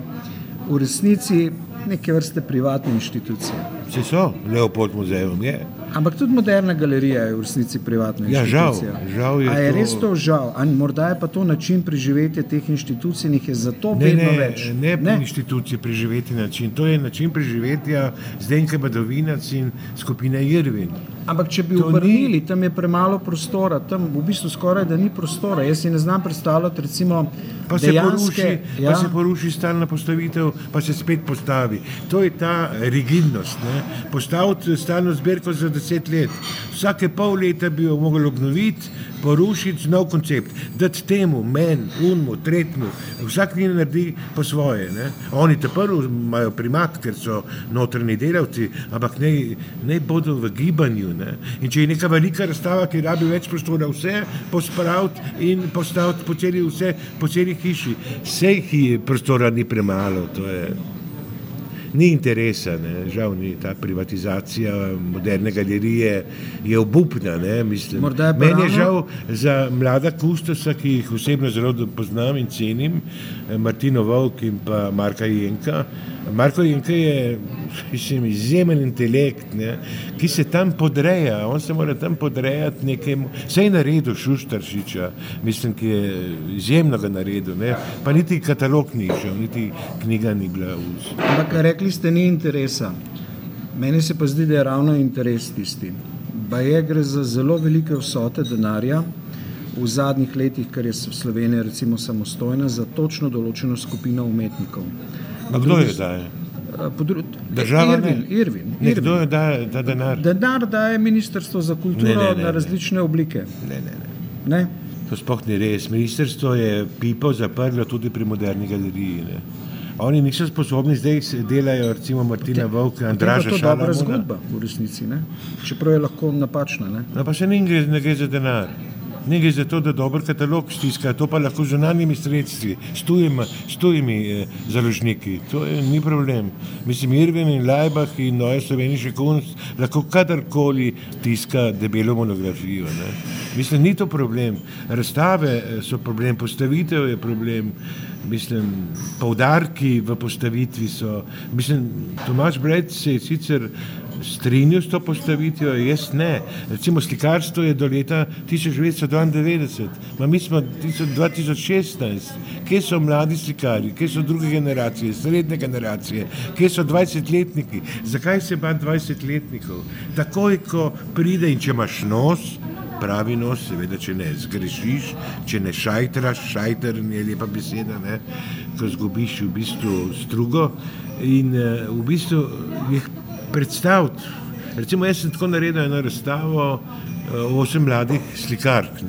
v resnici neke vrste privatne inštitucije. Vse so, Leopold muzeum je. Ampak tudi moderna galerija je v resnici privatna ja, inštitucija. Žal, žal je, A je to... res to žal? Ali morda je pa to način preživetja teh inštitucij in jih je zato ne, vedno ne, več? Ne, ne inštitucije preživeti način. To je način preživetja Zdenka Badovinac in skupine Irvin. Ampak, če bi obrnili, ni... tam je premalo prostora, tam v bistvu skoraj da ni prostora. Jaz si ne znam predstavljati, recimo, pa se dejanske, poruši, ja. pa se poruši stalna postavitev, pa se spet postavi. To je ta rigidnost. Ne? Postaviti stalno zbirko za deset let. Vsake pol leta bi jo mogli obnoviti, porušiti nov koncept, dati temu, meni, unmu, tretjemu, vsak ni naredi po svoje. Ne? Oni te prvo imajo primat, ker so notrni delavci, ampak ne, ne bodo v gibanju. Ne? In če je neka velika razstava, ki rabi več prostora, vse pospraviti in postaviti po celi, vse, po celi hiši, vse jih je prostora ni premalo. To je ni interesa, ne? žal ni ta privatizacija moderne galerije, je obupna. Meni je žal za mlada kustosa, ki jih osebno zelo poznam in cenim, Martino Vovk in pa Marka Jenka. Marko Jenka je mislim, izjemen intelekt, ne? ki se tam podreja, on se mora tam podrejati nekemu, vse je naredil Šuštaršiča, mislim, ki je izjemno ga naredil, ne? pa niti katalog ni šel, niti knjiga ni bila v. Ampak rekli ste, ni interesa. Meni se pa zdi, da je ravno interes tisti. Pa je gre za zelo velike vsote denarja v zadnjih letih, kar je Slovenija recimo samostojna, za točno določeno skupino umetnikov. Kdo je zdaj? Država Irvin, Irvin, Irvin. Kdo je daje da denar? Denar daje Ministrstvo za kulturo ne, ne, ne, na različne ne. oblike. Ne, ne, ne. ne? To sploh ni res. Ministrstvo je pipo zaprlo tudi pri moderni galeriji. Ne. Oni niso sposobni, zdaj delajo, recimo Martina Vovka, Andraža Šala. To je dobra zgodba v resnici, ne? čeprav je lahko napačna. Ne? No, pa še ne gre za denar. Ne gre za to, da dober katalog stiska, to pa lahko z zunanjimi sredstvi, s tujimi, s tujimi eh, založniki. To je ni problem. Mislim, Irvin in Lajbah in Noe Sloveniški kunst lahko kadarkoli tiska debelo monografijo. Ne? Mislim, ni to problem. Razstave eh, so problem, postavitev je problem. Mislim, poudarki v postavitvi so. Mislim, Tomaš Brejc se je sicer strinjal s to postavitvijo, jaz ne. Recimo slikarstvo je do leta 1992, ma mi smo 2016. Kje so mladi slikari, kje so druge generacije, srednje generacije, kje so 20-letniki? Zakaj se ba 20-letnikov? Takoj, ko pride in če imaš nos, pravi nos, seveda, če ne zgrešiš, če ne šajtraš, šajter je lepa beseda, ne? ko zgubiš v bistvu strugo in uh, v bistvu jih predstaviti. Recimo, jaz sem tako naredil eno razstavo uh, osem mladih slikark.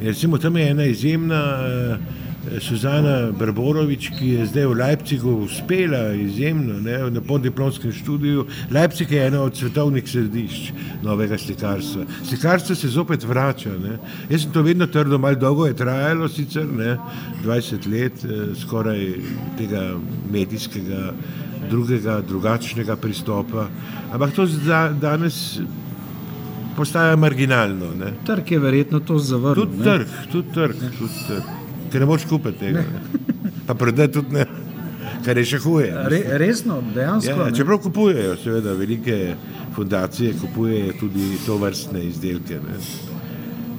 Recimo, tam je ena izjemna uh, Suzana Brborovič, ki je zdaj v Leipzigu uspela izjemno ne? na podiplomskem študiju. Leipzig je eno od svetovnih središč novega slikarstva. Slikarstvo se zopet vrača. Ne? Jaz sem to vedno trdo, malo dolgo je trajalo, sicer ne? 20 let uh, skoraj tega medijskega drugega, drugačnega pristopa. Ampak to danes postaja marginalno. Ne? Trg je verjetno to zavrnil. Tudi trg, tudi trg, tudi trg. Ker ne moreš kupiti tega. Ne. Pa predaj tudi ne. Kar je še huje. Re, resno, dejansko. Ja, čeprav kupujejo, seveda, velike fundacije kupujejo tudi to vrstne izdelke. Ne.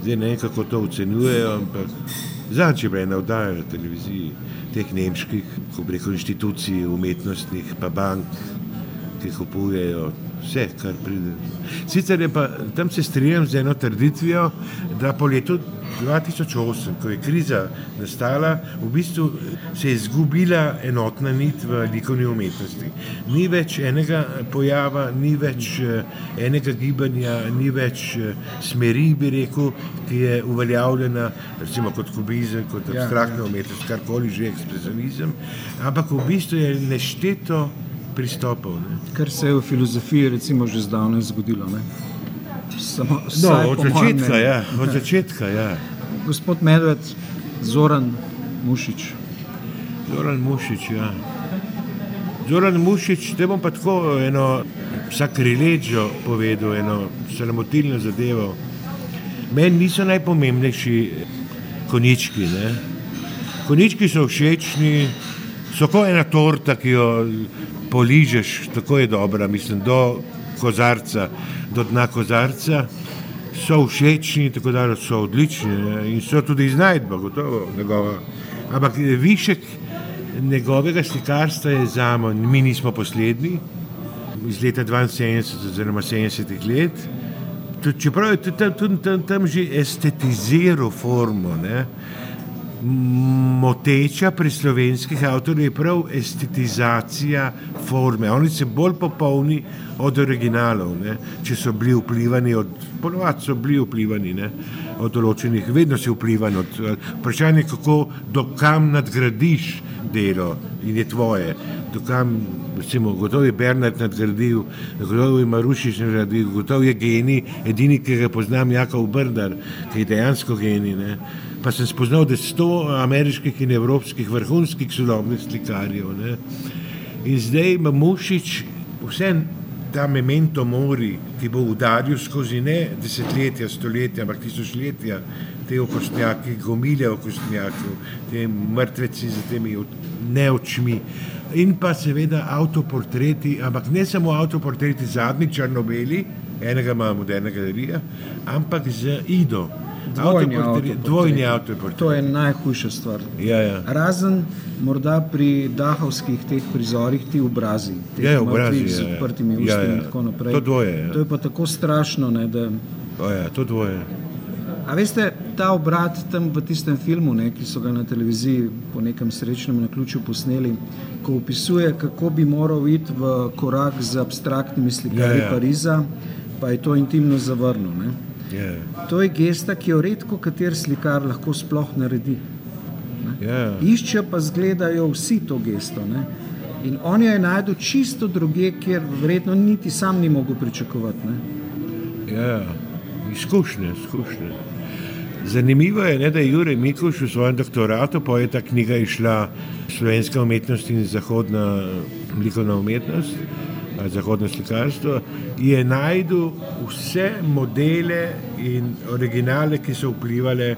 Zdaj ne vem, kako to ocenjujejo, ampak zadnjič je bila ena oddaja na televiziji teh nemških, ko preko inštitucij, umetnostnih, pa bank, ki kupujejo vse, kar pride. Sicer je pa tam se strinjam z eno trditvijo, da po letu 2008, ko je kriza nastala, v bistvu se je izgubila enotna nit v likovni umetnosti. Ni več enega pojava, ni več enega gibanja, ni več smeri, bi rekel, ki je uveljavljena, recimo kot kubizem, kot abstraktna umetnost, karkoli že ekspresionizem, ampak v bistvu je nešteto pristopov. Ne. Kar se je v filozofiji recimo že zdavno zgodilo. Samo, no, od začetka, ja, od začetka ja. Gospod Medved, Zoran Mušič. Zoran Mušič, ja. Zoran Mušič, te bom pa tako eno sakrilečo povedal, eno sramotilno zadevo. Meni niso najpomembnejši konički. Ne? Konički so všečni, so kot ena torta, ki jo poližeš, tako je dobra, mislim, do kozarca, do dna kozarca. So všečni, tako da so odlični in so tudi iznajdba, gotovo. Njegova. Ampak višek njegovega slikarstva je za me, mi nismo poslednji, iz leta 72 oziroma 70 let. Čeprav je tudi tam, tam, tam, tam že estetiziral formo. Ne? Moteča pri slovenskih avtorjih je prav estetizacija forme. Oni so bolj popolni od originalov, ne? če so bili vplivani od, ponovadi so bili vplivani ne? od določenih, vedno si vplivan od vprašanja, kako do kam nadgradiš delo in je tvoje. Dokam, recimo, gotovo je Bernard nadgradil, gotovo je Marušič nadgradil, gotovo je genij, edini, ki ga poznam, Jakov Brdar, ki je dejansko genij. Ne? Pa sem spoznal, da je sto ameriških in evropskih vrhunskih sodobnih slikarjev. Ne? In zdaj ima Mušič vse ta memento mori, ki bo udaril skozi ne desetletja, stoletja, ampak tisočletja, te okostnjaki, gomile okostnjakov, te mrtveci z temi neočmi. In pa seveda avtoportreti, ampak ne samo avtoportreti zadnji črnobeli, enega ima moderna galerija, ampak z Ido. Dvojni avtoportret. Dvojni avtoportret. To je najhujša stvar. Ja, ja. Razen morda pri dahovskih teh prizorih, ti obrazi, ti Ja, ja, obrazi, z ja, ja. odprtimi ustmi Ja, ja. in tako naprej. To dvoje, ja. To je pa tako strašno, ne, da O, ja, to dvoje. A veste, ta obrat tam v tistem filmu, ne, ki so ga na televiziji po nekem srečnem naključju posneli, ko opisuje, kako bi moral iti v korak z abstraktnimi slikarji Ja, ja. Pariza, pa je to intimno zavrnil. Ne. Ja, To je gesta, ki jo redko kater slikar lahko sploh naredi. ja. Iščejo pa zgledajo vsi to gesto. Ne. In on jo je najdel čisto druge, kjer verjetno niti sam ni mogel pričakovati. Ne. Ja, izkušnje, izkušnje. Zanimivo je, ne, da je Jurek Mikuš v svojem doktoratu, pa je ta knjiga išla slovenska umetnost in zahodna likovna umetnost, zahodno slikarstvo, je najdel vse modele in originale, ki so vplivali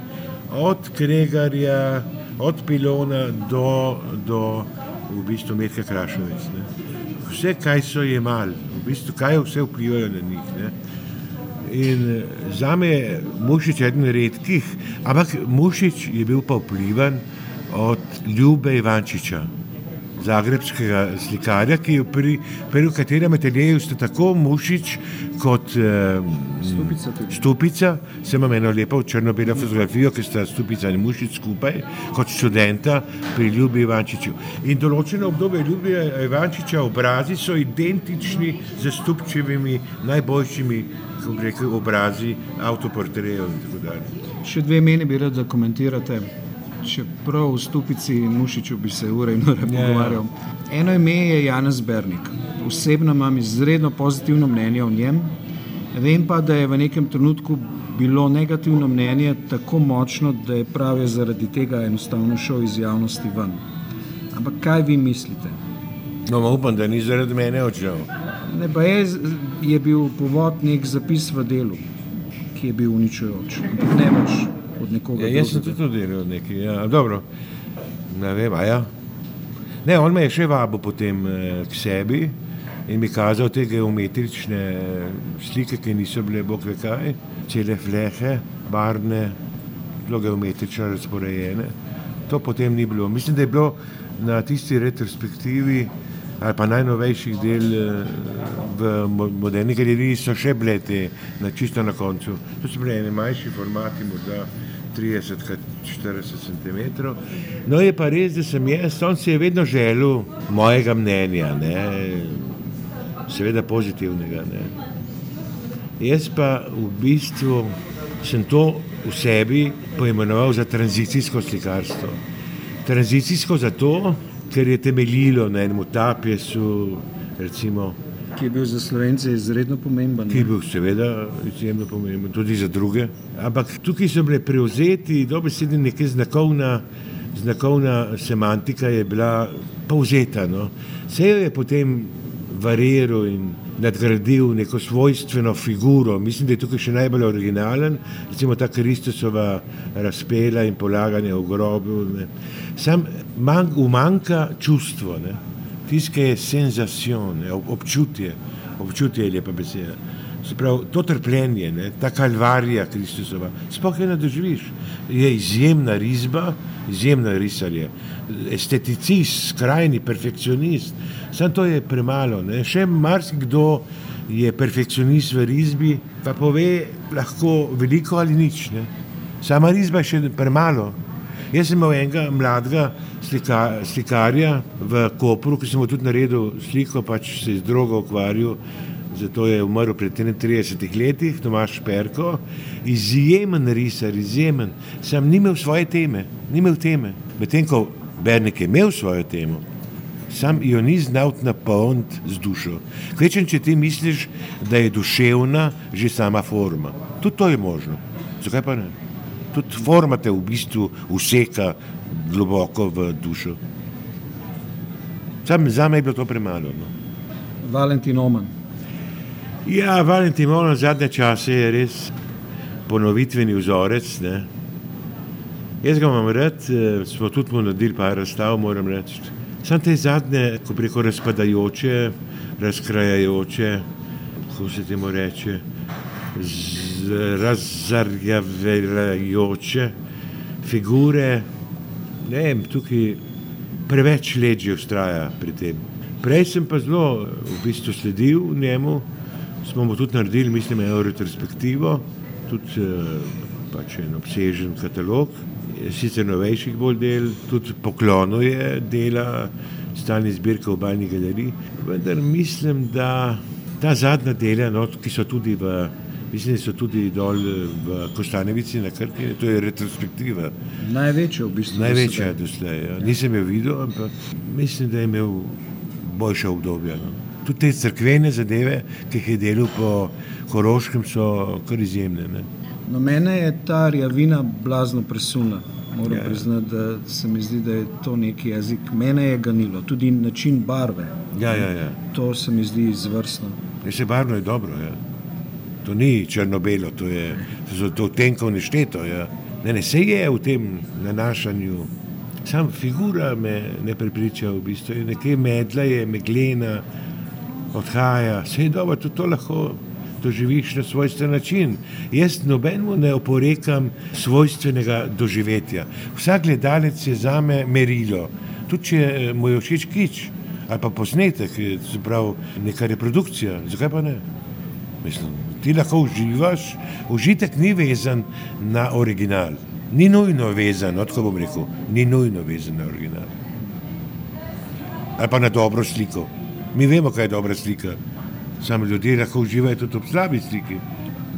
od Kregarja, od Pilona do, do v bistvu Metka Krašovec. Ne. Vse, kaj so jemali, v bistvu, kaj vse vplivajo na njih. Ne. In za me je Mušič eden redkih, ampak Mušič je bil pa vplivan od Ljube Ivančiča, zagrebskega slikarja, ki je pri, pri katerem ateljeju sta tako Mušič kot eh, Stupica tudi. Stupica, sem imel eno lepo črno-belo fotografijo, ki sta Stupica in Mušič skupaj, kot študenta pri Ljubi Ivančiču. In določeno obdobje Ljubi Ivančiča obrazi so identični z Stupčevimi najboljšimi rekel, obrazi avtoportrejev in tako dalje. Še dve meni bi rad, da komentirate. Čeprav v Stupici in Mušiču bi se ure in ure ja. pogovarjal. Eno ime je Janez Bernik. Osebno imam izredno pozitivno mnenje o njem. Vem pa, da je v nekem trenutku bilo negativno mnenje tako močno, da je prav je zaradi tega enostavno šel iz javnosti ven. Ampak kaj vi mislite? No, upam, da ni zaradi mene odšel. Ne, pa je, je bil povod nek zapis v delu, ki je bil uničujoč. Ampak ne več od nekoga. Ja, jaz sem tudi delal nekaj, ja, dobro. Ne vem, ja. Ne, on me je še vabil potem eh, k sebi in mi kazal te geometrične slike, ki niso bile bog ve kaj, cele flehe, barvne, zelo geometrično razporejene. To potem ni bilo. Mislim, da je bilo na tisti retrospektivi ali pa najnovejših del eh, v mo- moderni galeriji so še bile te na čisto na koncu. To so bile ene manjši formati, morda 30 krat 40 cm. No je pa res, da sem jaz, on si je vedno želel mojega mnenja, ne? seveda pozitivnega. Ne? Jaz pa v bistvu sem to v sebi poimenoval za tranzicijsko slikarstvo. Tranzicijsko zato, ker je temeljilo na enem tapjesu, recimo, ki je bil za Slovence izredno pomemben. ki je bil seveda izjemno pomemben, tudi za druge. Ampak tukaj so bile prevzeti dobesedno neka znakovna, znakovna semantika, je bila povzeta. No. Vse jo je potem variral in nadgradil neko svojstveno figuro. Mislim, da je tukaj še najbolj originalen, recimo ta Kristusova razpela in polaganje v grobu. Ne. Sam manj, umanka čustvo, tiskaj je senzacion, občutje, občutje je lepa beseda. Pravi, to trpljenje, ne, ta kalvarija Kristusova, sploh je ne doživiš. Je izjemna risba, izjemna risarje, esteticist, skrajni perfekcionist. Sam to je premalo. Ne. Še marsikdo je perfekcionist v risbi, pa pove lahko veliko ali nič. Ne. Sama risba je še premalo. Jaz sem imel enega mladega slika, slikarja v Kopru, ki sem mu tudi naredil sliko, pač se je z drogo ukvarjal zato je umrl pred 33 leti, Tomaš Perko, izjemen risar, izjemen, sem ni imel svoje teme, ni imel teme. Medtem ko Bernik je imel svojo temo, sam jo ni znal napolniti z dušo. Kvečem, če ti misliš, da je duševna že sama forma. Tudi to je možno. Zakaj pa ne? Tudi forma te v bistvu useka globoko v dušo. Sam za me je bilo to premalo. No. Valentin Oman. Ja, Valentin Molan zadnje čase je res ponovitveni vzorec. Ne. Jaz ga imam rad, eh, smo tudi mu naredili par razstav, moram reči. Sam te zadnje, ko preko razpadajoče, razkrajajoče, kako se temu reče, razarjavajoče figure, ne vem, tukaj preveč let že ustraja pri tem. Prej sem pa zelo v bistvu sledil njemu, smo mu tudi naredili, mislim, eno retrospektivo, tudi eh, pač en obsežen katalog, sicer novejših bolj del, tudi poklonuje dela stalni zbirke v Bajni galeriji. Vendar mislim, da ta zadnja dela, no, ki so tudi v. Mislim, da so tudi dol v Kostanevici na Krki, to je retrospektiva. Največja v bistvu. Največja doslej. Ja. Nisem jo videl, ampak mislim, da je imel boljša obdobja. No tudi te crkvene zadeve, ki jih je delal po Koroškem, so kar izjemne. No, mene je ta rjavina blazno presunila. Moram ja. priznati, da se mi zdi, da je to neki jezik. Mene je ganilo, tudi način barve. Ja, ja, ja. To se mi zdi izvrstno. Je se barvno je dobro. Ja. To ni črno-belo, to je to, to tenko nešteto. Ja. Ne, ne, se je v tem nanašanju. Sam figura me ne prepriča, v bistvu je nekaj medla, je meglena, odhaja, vse je dobro, tudi to lahko doživiš na svojstven način. Jaz nobenemu ne oporekam svojstvenega doživetja. Vsak gledalec je za me merilo, tudi če eh, mu je všeč kič ali pa posnetek, pravi neka reprodukcija, zakaj pa ne? Mislim, ti lahko uživaš, užitek ni vezan na original. Ni nujno vezan, odkud bom rekel, ni nujno vezan na original. Ali pa na dobro sliko. Mi vemo, kaj je dobra slika. Samo ljudje lahko uživajo tudi v slabi sliki.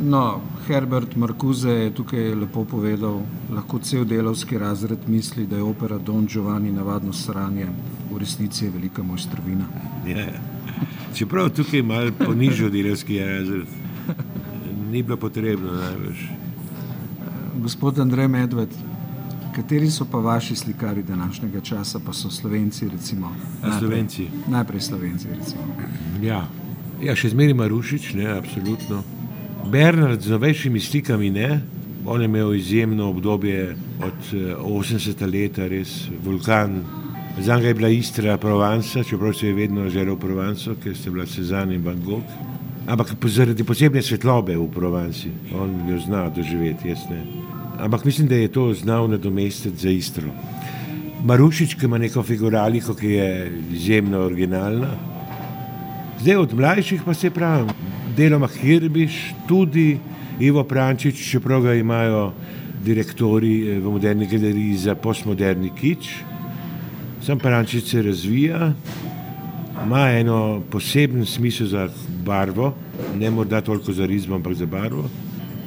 No, Herbert Markuze je tukaj lepo povedal, lahko cel delovski razred misli, da je opera Don Giovanni navadno sranje, v resnici je velika mojstrovina. Ja, čeprav tukaj malo ponižal delovski razred, ni bilo potrebno največ. Gospod Andrej Medved, Kateri so pa vaši slikari današnjega časa, pa so Slovenci? Recimo, najprej, Slovenci. Najprej Slovenci. Ja. ja, še zmeraj Marušič, ne, absolutno. Bernard z novejšimi slikami ne. On je imel izjemno obdobje od 80. Eh, let, res vulkan. Za njega je bila Istra, Provence, čeprav se je vedno želel Provence, ker ste bila Cezanne in Van Gogh. Ampak zaradi posebne svetlobe v Provenci, on jo zna doživeti, jaz ne ampak mislim, da je to znal nadomestiti za istro. Marušič, ki ima neko figuraliko, ki je izjemno originalna. Zdaj od mlajših pa se pravi, deloma Hirbiš, tudi Ivo Prančič, čeprav ga imajo direktori eh, v moderni galeriji za postmoderni kič. Sam Prančič se razvija, ima eno poseben smisel za barvo, ne morda toliko za rizmo, ampak za barvo.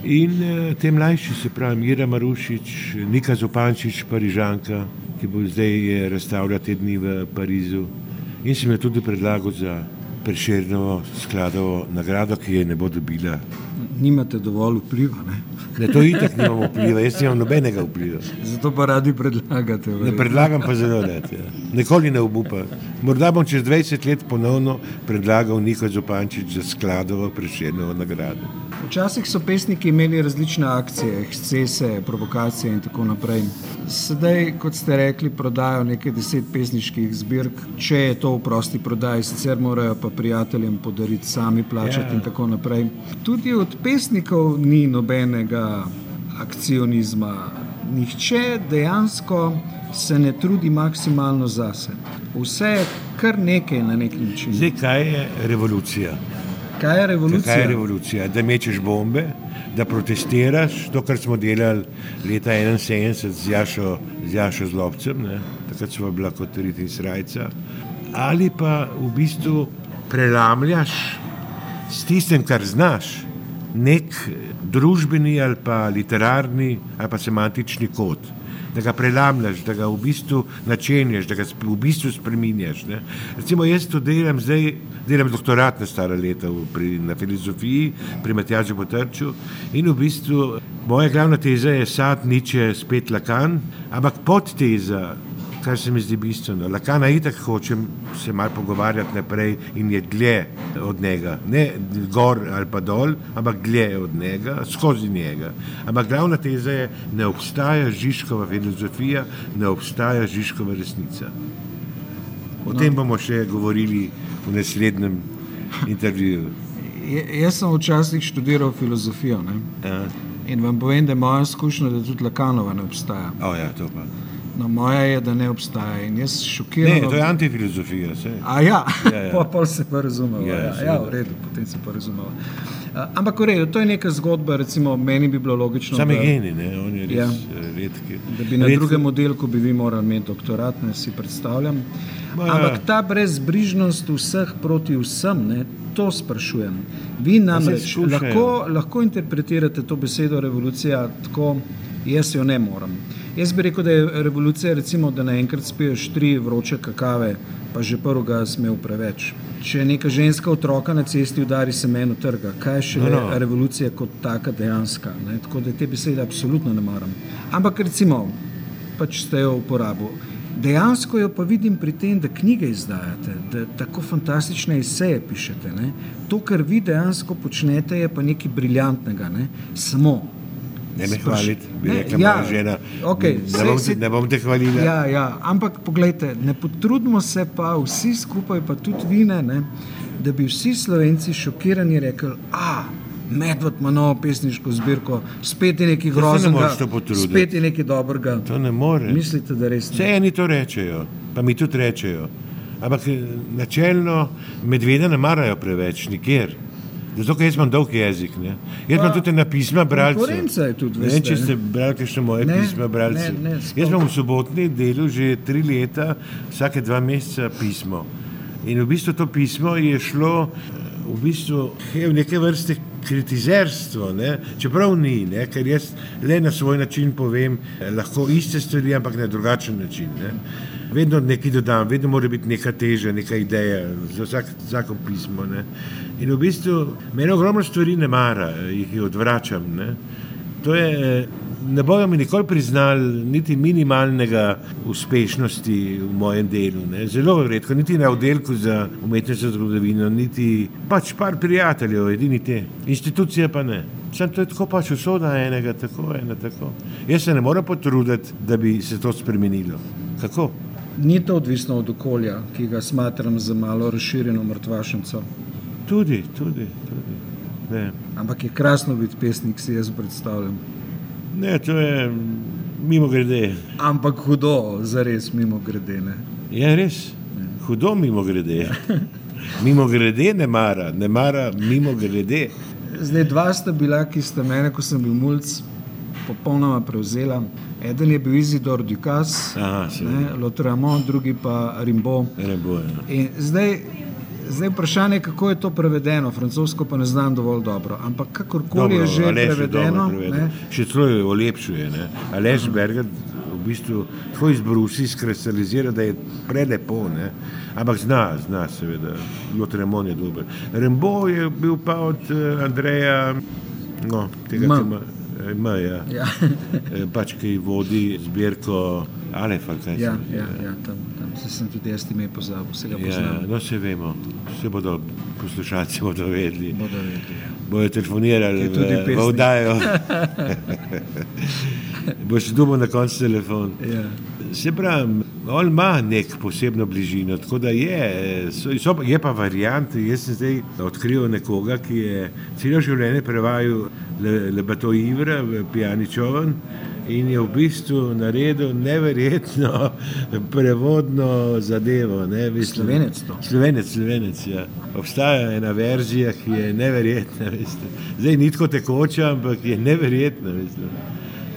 In uh, te mlajši, se pravi, Mira Marušič, Nika Zopančič, Parižanka, ki bo zdaj razstavljala te dni v Parizu. In sem jo tudi predlagal za preširno skladovo nagrado, ki je ne bo dobila. Nimate dovolj vpliva. Ne? Ne, to itak nimamo vpliva, jaz nimam nobenega vpliva. Zato pa radi predlagate. Ne predlagam pa zelo let. Ja. Nikoli ne obupam. Morda bom čez 20 let ponovno predlagal Niko Zopančič za skladovo preširno nagrado. Včasih so pesniki imeli različne akcije, excese, provokacije in tako naprej. Sedaj, kot ste rekli, prodajo nekaj deset pesniških zbirk, če je to v prosti prodaji, sicer morajo pa prijateljem podariti, sami plačati yeah. in ja. tako naprej. Tudi od pesnikov ni nobenega akcionizma. Nihče dejansko se ne trudi maksimalno zase. Vse je kar nekaj na nek način. Zdaj, kaj je revolucija? Kaj je revolucija? Kaj je revolucija? Da mečeš bombe, da protestiraš, to, kar smo delali leta 1971 z Jašo, z Jašo Zlobcem, ne? takrat smo bila kot rit in srajca, ali pa v bistvu prelamljaš s tistem, kar znaš, nek družbeni ali pa literarni ali pa semantični kod da ga prelamljaš, da ga v bistvu načenjaš, da ga v bistvu spremenjaš. Recimo, jaz to delam zdaj, delam doktorat na stara leta pri, na filozofiji, pri Matjažu Potrču in v bistvu moja glavna teza je sad, niče, spet lakan, ampak podteza kar se mi zdi bistveno. Lakana itak hočem se malo pogovarjati naprej in je dlje od njega. Ne gor ali pa dol, ampak dlje od njega, skozi njega. Ampak glavna teza je, ne obstaja Žižkova filozofija, ne obstaja Žižkova resnica. O no. tem bomo še govorili v naslednjem intervjuju. Jaz sem včasih študiral filozofijo ja. in vam povem, da je moja izkušnja, da tudi Lakanova ne obstaja. Oh, ja, to pa. No, moja je, da ne obstaja. In jaz šokiram. Ne, to je antifilozofija. A ja, ja, ja. pa se pa razumemo. Ja, ja, ja, v redu, potem se pa razumemo. Ampak, v redu, to je neka zgodba, recimo, meni bi bilo logično. Sami geni, ne, oni res ja, eh, redki. Da bi na redki. drugem oddelku bi vi morali imeti doktorat, ne si predstavljam. Ma, Ampak ta brezbrižnost vseh proti vsem, ne, to sprašujem. Vi namreč lahko, lahko interpretirate to besedo revolucija tako, jaz jo ne morem. Jaz bi rekel, da je revolucija, recimo, da naenkrat spiješ tri vroče kakave, pa že prvega smel preveč. Če neka ženska otroka na cesti udari semeno trga, kaj je še no, no. revolucija kot taka dejanska? Ne? Tako da te besede absolutno ne maram. Ampak recimo, pač ste jo uporabili. Dejansko jo pa vidim pri tem, da knjige izdajate, da tako fantastične eseje pišete. Ne? To, kar vi dejansko počnete, je pa nekaj briljantnega. Ne? Samo Ne me hvaliti, bi rekla ja, moja žena. Okay, ne, bom te, ne bom te hvalila. Ja, ja. Ampak pogledajte, ne potrudimo se pa vsi skupaj, pa tudi vine, ne, da bi vsi slovenci šokirani rekli, a medved ima novo pesniško zbirko, spet je nekaj groznega, spet je nekaj dobrega. To ne more. Mislite, da res ne? Vse eni to rečejo, pa mi tudi rečejo. Ampak eh, načelno medvede ne marajo preveč, nikjer. Zato, ker jaz imam dolg jezik. Ne? Jaz imam tudi na pisma bralcev. Konkurenca je tudi veste, ne. Če ste brali še moje ne, pisma bralcev. Ne, ne, jaz imam v sobotni delu že tri leta, vsake dva meseca pismo. In v bistvu to pismo je šlo v, bistvu, v neke vrste kritizerstvo, ne? čeprav ni, ne? ker jaz le na svoj način povem, lahko iste stvari, ampak na drugačen način. Ne? Vedno nekaj dodam, vedno mora biti neka teža, neka ideja, za vsak, vsako pismo. Ne? In v bistvu meni ogromno stvari ne mara, jih odvračam. Ne, je, ne bojo mi nikoli priznali niti minimalnega uspešnosti v mojem delu. Ne. Zelo redko, niti na oddelku za umetniško zgodovino, niti pač par prijateljev, edini te. Institucije pa ne. Sem to tako pač usoda enega, tako ena tako. Jaz se ne morem potruditi, da bi se to spremenilo. Kako? Ni to odvisno od okolja, ki ga smatram za malo razširjeno mrtvašnico. Tudi, tudi. tudi. Ampak je krasno biti pesnik, si jaz predstavljam. Ne, to je mimo grede. Ampak hudo, za res mimo grede. Ne? Je res, ne. hudo mimo grede. mimo grede ne mara, ne mara mimo grede. Zdaj, dva sta bila, ki sta mene, ko sem bil mulj, popolnoma prevzela. Eden je bil Izidor Dukas, Lotramon, drugi pa Rimbo. Rimbo ja. Zdaj, Zdaj vprašanje je, kako je to prevedeno, francosko pa ne znam dovolj dobro. Ampak kakorkoli dobro, je že prevedeno. Še celo je olepšuje. Alež Berger v bistvu tako izbrusi, skristalizira, da je prelepo, ne? ampak zna, zna seveda, Lotremon je dober. Rembo je bil pa od uh, Andreja, no, tega ima. Ima, ja. ja. pač, ki vodi zbirko Alef, ali kaj ja, ja, ja, tam, tam se sem tudi jaz ime pozabil, vsega ja, poznam. Ja, no, se vemo, vse bodo poslušalci bodo vedeli. Bodo vedeli, ja bojo telefonirali, da bo vdajo. Boš dubo na koncu telefon. Ja. Se pravi, on ima nek posebno bližino, tako da je, so, so, je pa variant. Jaz sem zdaj odkril nekoga, ki je celo življenje prevajal le, lebato Ivra, pijani čovn in je v bistvu naredil neverjetno prevodno zadevo. Ne, slovenec to. Slovenec, slovenec. Ja. Obstaja ena verzija, ki je neverjetna. Veste. Zdaj ni tako tekoča, ampak je neverjetna. Veste.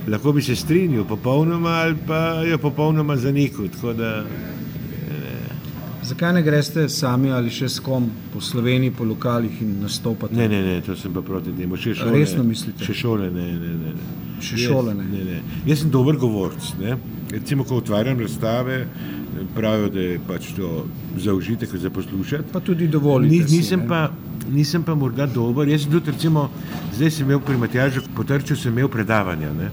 Lahko bi se strinjal popolnoma ali pa jo popolnoma zanikal. Zakaj ne greste sami ali še s kom po Sloveniji, po lokalih in nastopate? Ne, ne, ne, to sem pa proti temu. Resno mislite? Še šole, ne, ne, ne. ne še šole. Ne. Ne, ne. Jaz sem dober govorc. Ne. Recimo, ko otvarjam razstave, pravijo, da je pač to za užitek, za poslušati. Pa tudi dovolj. Ni, nisem, nisem pa morda dober. Jaz sem tudi, recimo, zdaj sem imel pri Matjažu, potrčil sem imel predavanja. Ne.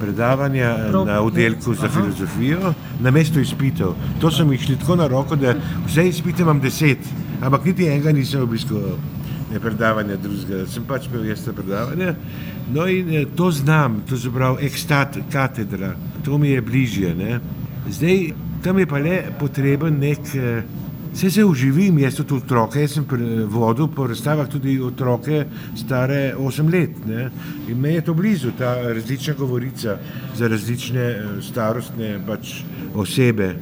Predavanja Prav, na oddelku za aha. filozofijo, na mesto izpitev. To so mi šli tako na roko, da vse izpite imam deset, ampak niti enega nisem obiskoval ne predavanja drugega, sem pač imel jaz te predavanja. No in eh, to znam, to se pravi ekstat katedra, to mi je bližje. Ne. Zdaj, tam je pa le potreben nek, vse eh, se uživim, jaz tudi otroke, jaz sem vodil po razstavah tudi otroke stare 8 let. Ne. In me je to blizu, ta različna govorica za različne eh, starostne pač osebe.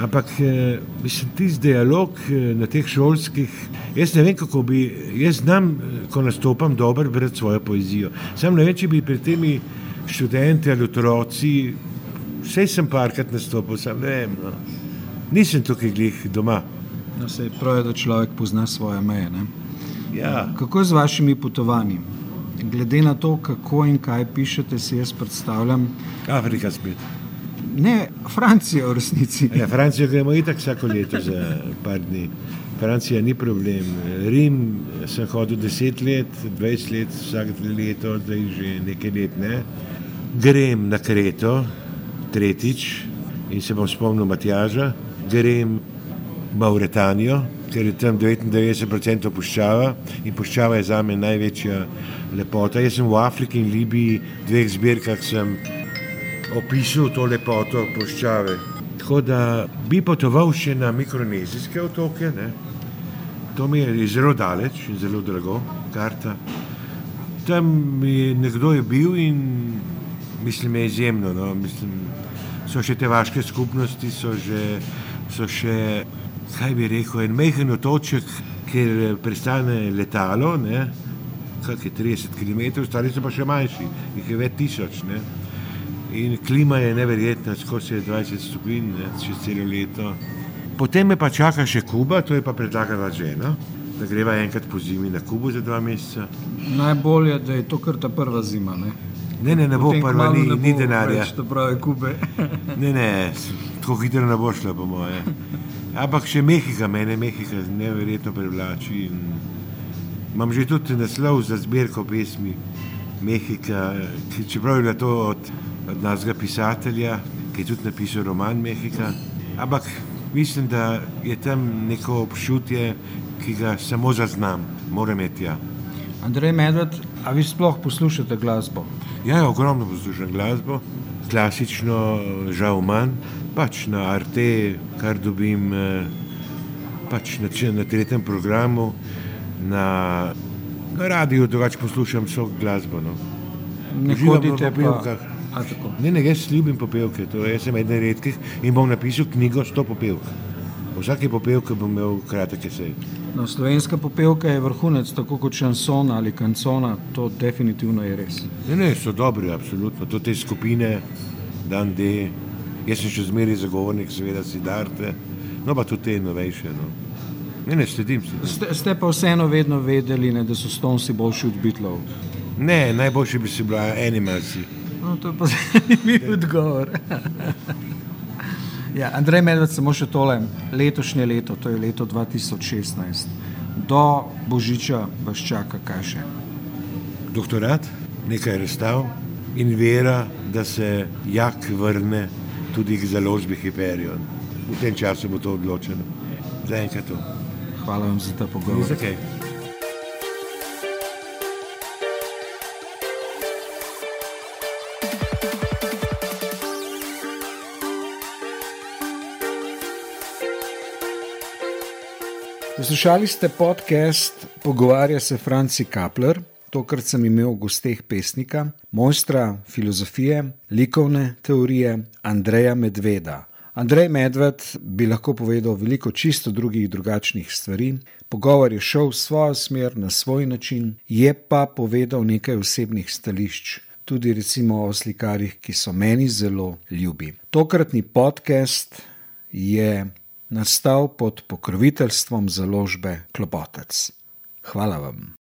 Ampak, eh, mislim, tisti dialog eh, na teh šolskih, jaz ne vem, kako bi, jaz znam, eh, ko nastopam, dobro brati svojo poezijo. Sam ne vem, če bi pri temi študenti ali otroci, vse sem parkrat nastopil, sam ne vem, no. nisem tukaj glih doma. No, se pravi, da človek pozna svoje meje. Ja. Kako je z vašimi potovanji? Glede na to, kako in kaj pišete, si jaz predstavljam. Afrika spet. Ne, Francija v resnici. Ja, Francijo gremo itak vsako leto za par dni. Francija ni problem. Rim sem hodil 10 let, 20 let, vsak leto, zdaj že nekaj let. Ne. Grem na Kreto, tretjič, in se bom spomnil Matjaža, grem v Mauretanijo, ker je tam 99% puščava in puščava je za me največja lepota. Jaz sem v Afriki in Libiji, dveh zbirkah sem opisal to lepoto puščave. Tako da bi potoval še na mikronezijske otoke, ne? to mi je zelo daleč in zelo drago, karta. Tam je nekdo je bil in mislim, je izjemno. No? Mislim, so še te vaške skupnosti, so, že, so še, kaj bi rekel, en mehen otoček, kjer pristane letalo, kaj je 30 km, stari so pa še manjši, jih je več tisoč. Ne? In klima je neverjetna, skozi 20 stopinj, čez celo leto. Potem me pa čaka še Kuba, to je pa predlagala žena, da greva enkrat po zimi na Kubo za dva meseca. Najbolje, da je to kar ta prva zima. Ne, ne, ne, ne bo prva, ni, ne bo ni denarja. Več, pravi Kube. ne, ne, tako hitro ne bo šlo, po moje. Ampak še Mehika, mene Mehika neverjetno privlači. Imam že tudi naslov za zbirko pesmi Mehika, čeprav je to od od našega pisatelja, ki je tudi napisal roman Mehika. Ampak mislim, da je tam neko občutje, ki ga samo zaznam, moram imeti. Ja. Andrej Medved, a vi sploh poslušate glasbo? Ja, ja ogromno poslušam glasbo, klasično, žal manj, pač na Arte, kar dobim eh, pač na, na tretjem programu, na, na radiju drugače poslušam vso glasbo. No. Ne hodite po pevkah. Ne, ne, jaz ljubim popevke, to je ena redkih in bom napisal knjigo s to popevko. Vsake popevke bom imel kratek esej. No, slovenska popevka je vrhunec, tako kot šanson ali kancona, to definitivno je res. Ne, ne, so dobri, absolutno. To te skupine, dan D, jaz sem še zmeraj zagovornik, seveda si darte, no pa tudi te novejše. No. Ne, ne, sledim si. Ste, ste pa vseeno vedno vedeli, ne, da so stonsi boljši od bitlov? Ne, najboljši bi si bila animalci. No, to je pa zanimiv odgovor. ja, Andrej Medved, samo še tole, letošnje leto, to je leto 2016. Do Božiča vas čaka kaj še? Doktorat, nekaj razstav in vera, da se jak vrne tudi k založbi Hyperion. V tem času bo to odločeno. Zaenkrat to. Hvala vam za ta pogovor. Zakaj? Poslušali ste podcast Pogovarja se Franci Kapler. Tokrat sem imel v gosteh pesnika, mojstra filozofije, likovne teorije Andreja Medveda. Andrej Medved bi lahko povedal veliko čisto drugih drugačnih stvari. Pogovor je šel v svojo smer, na svoj način, je pa povedal nekaj osebnih stališč, tudi recimo o slikarjih, ki so meni zelo ljubi. Tokratni podcast je nastal pod pokroviteljstvom založbe Klopotec. Hvala vam.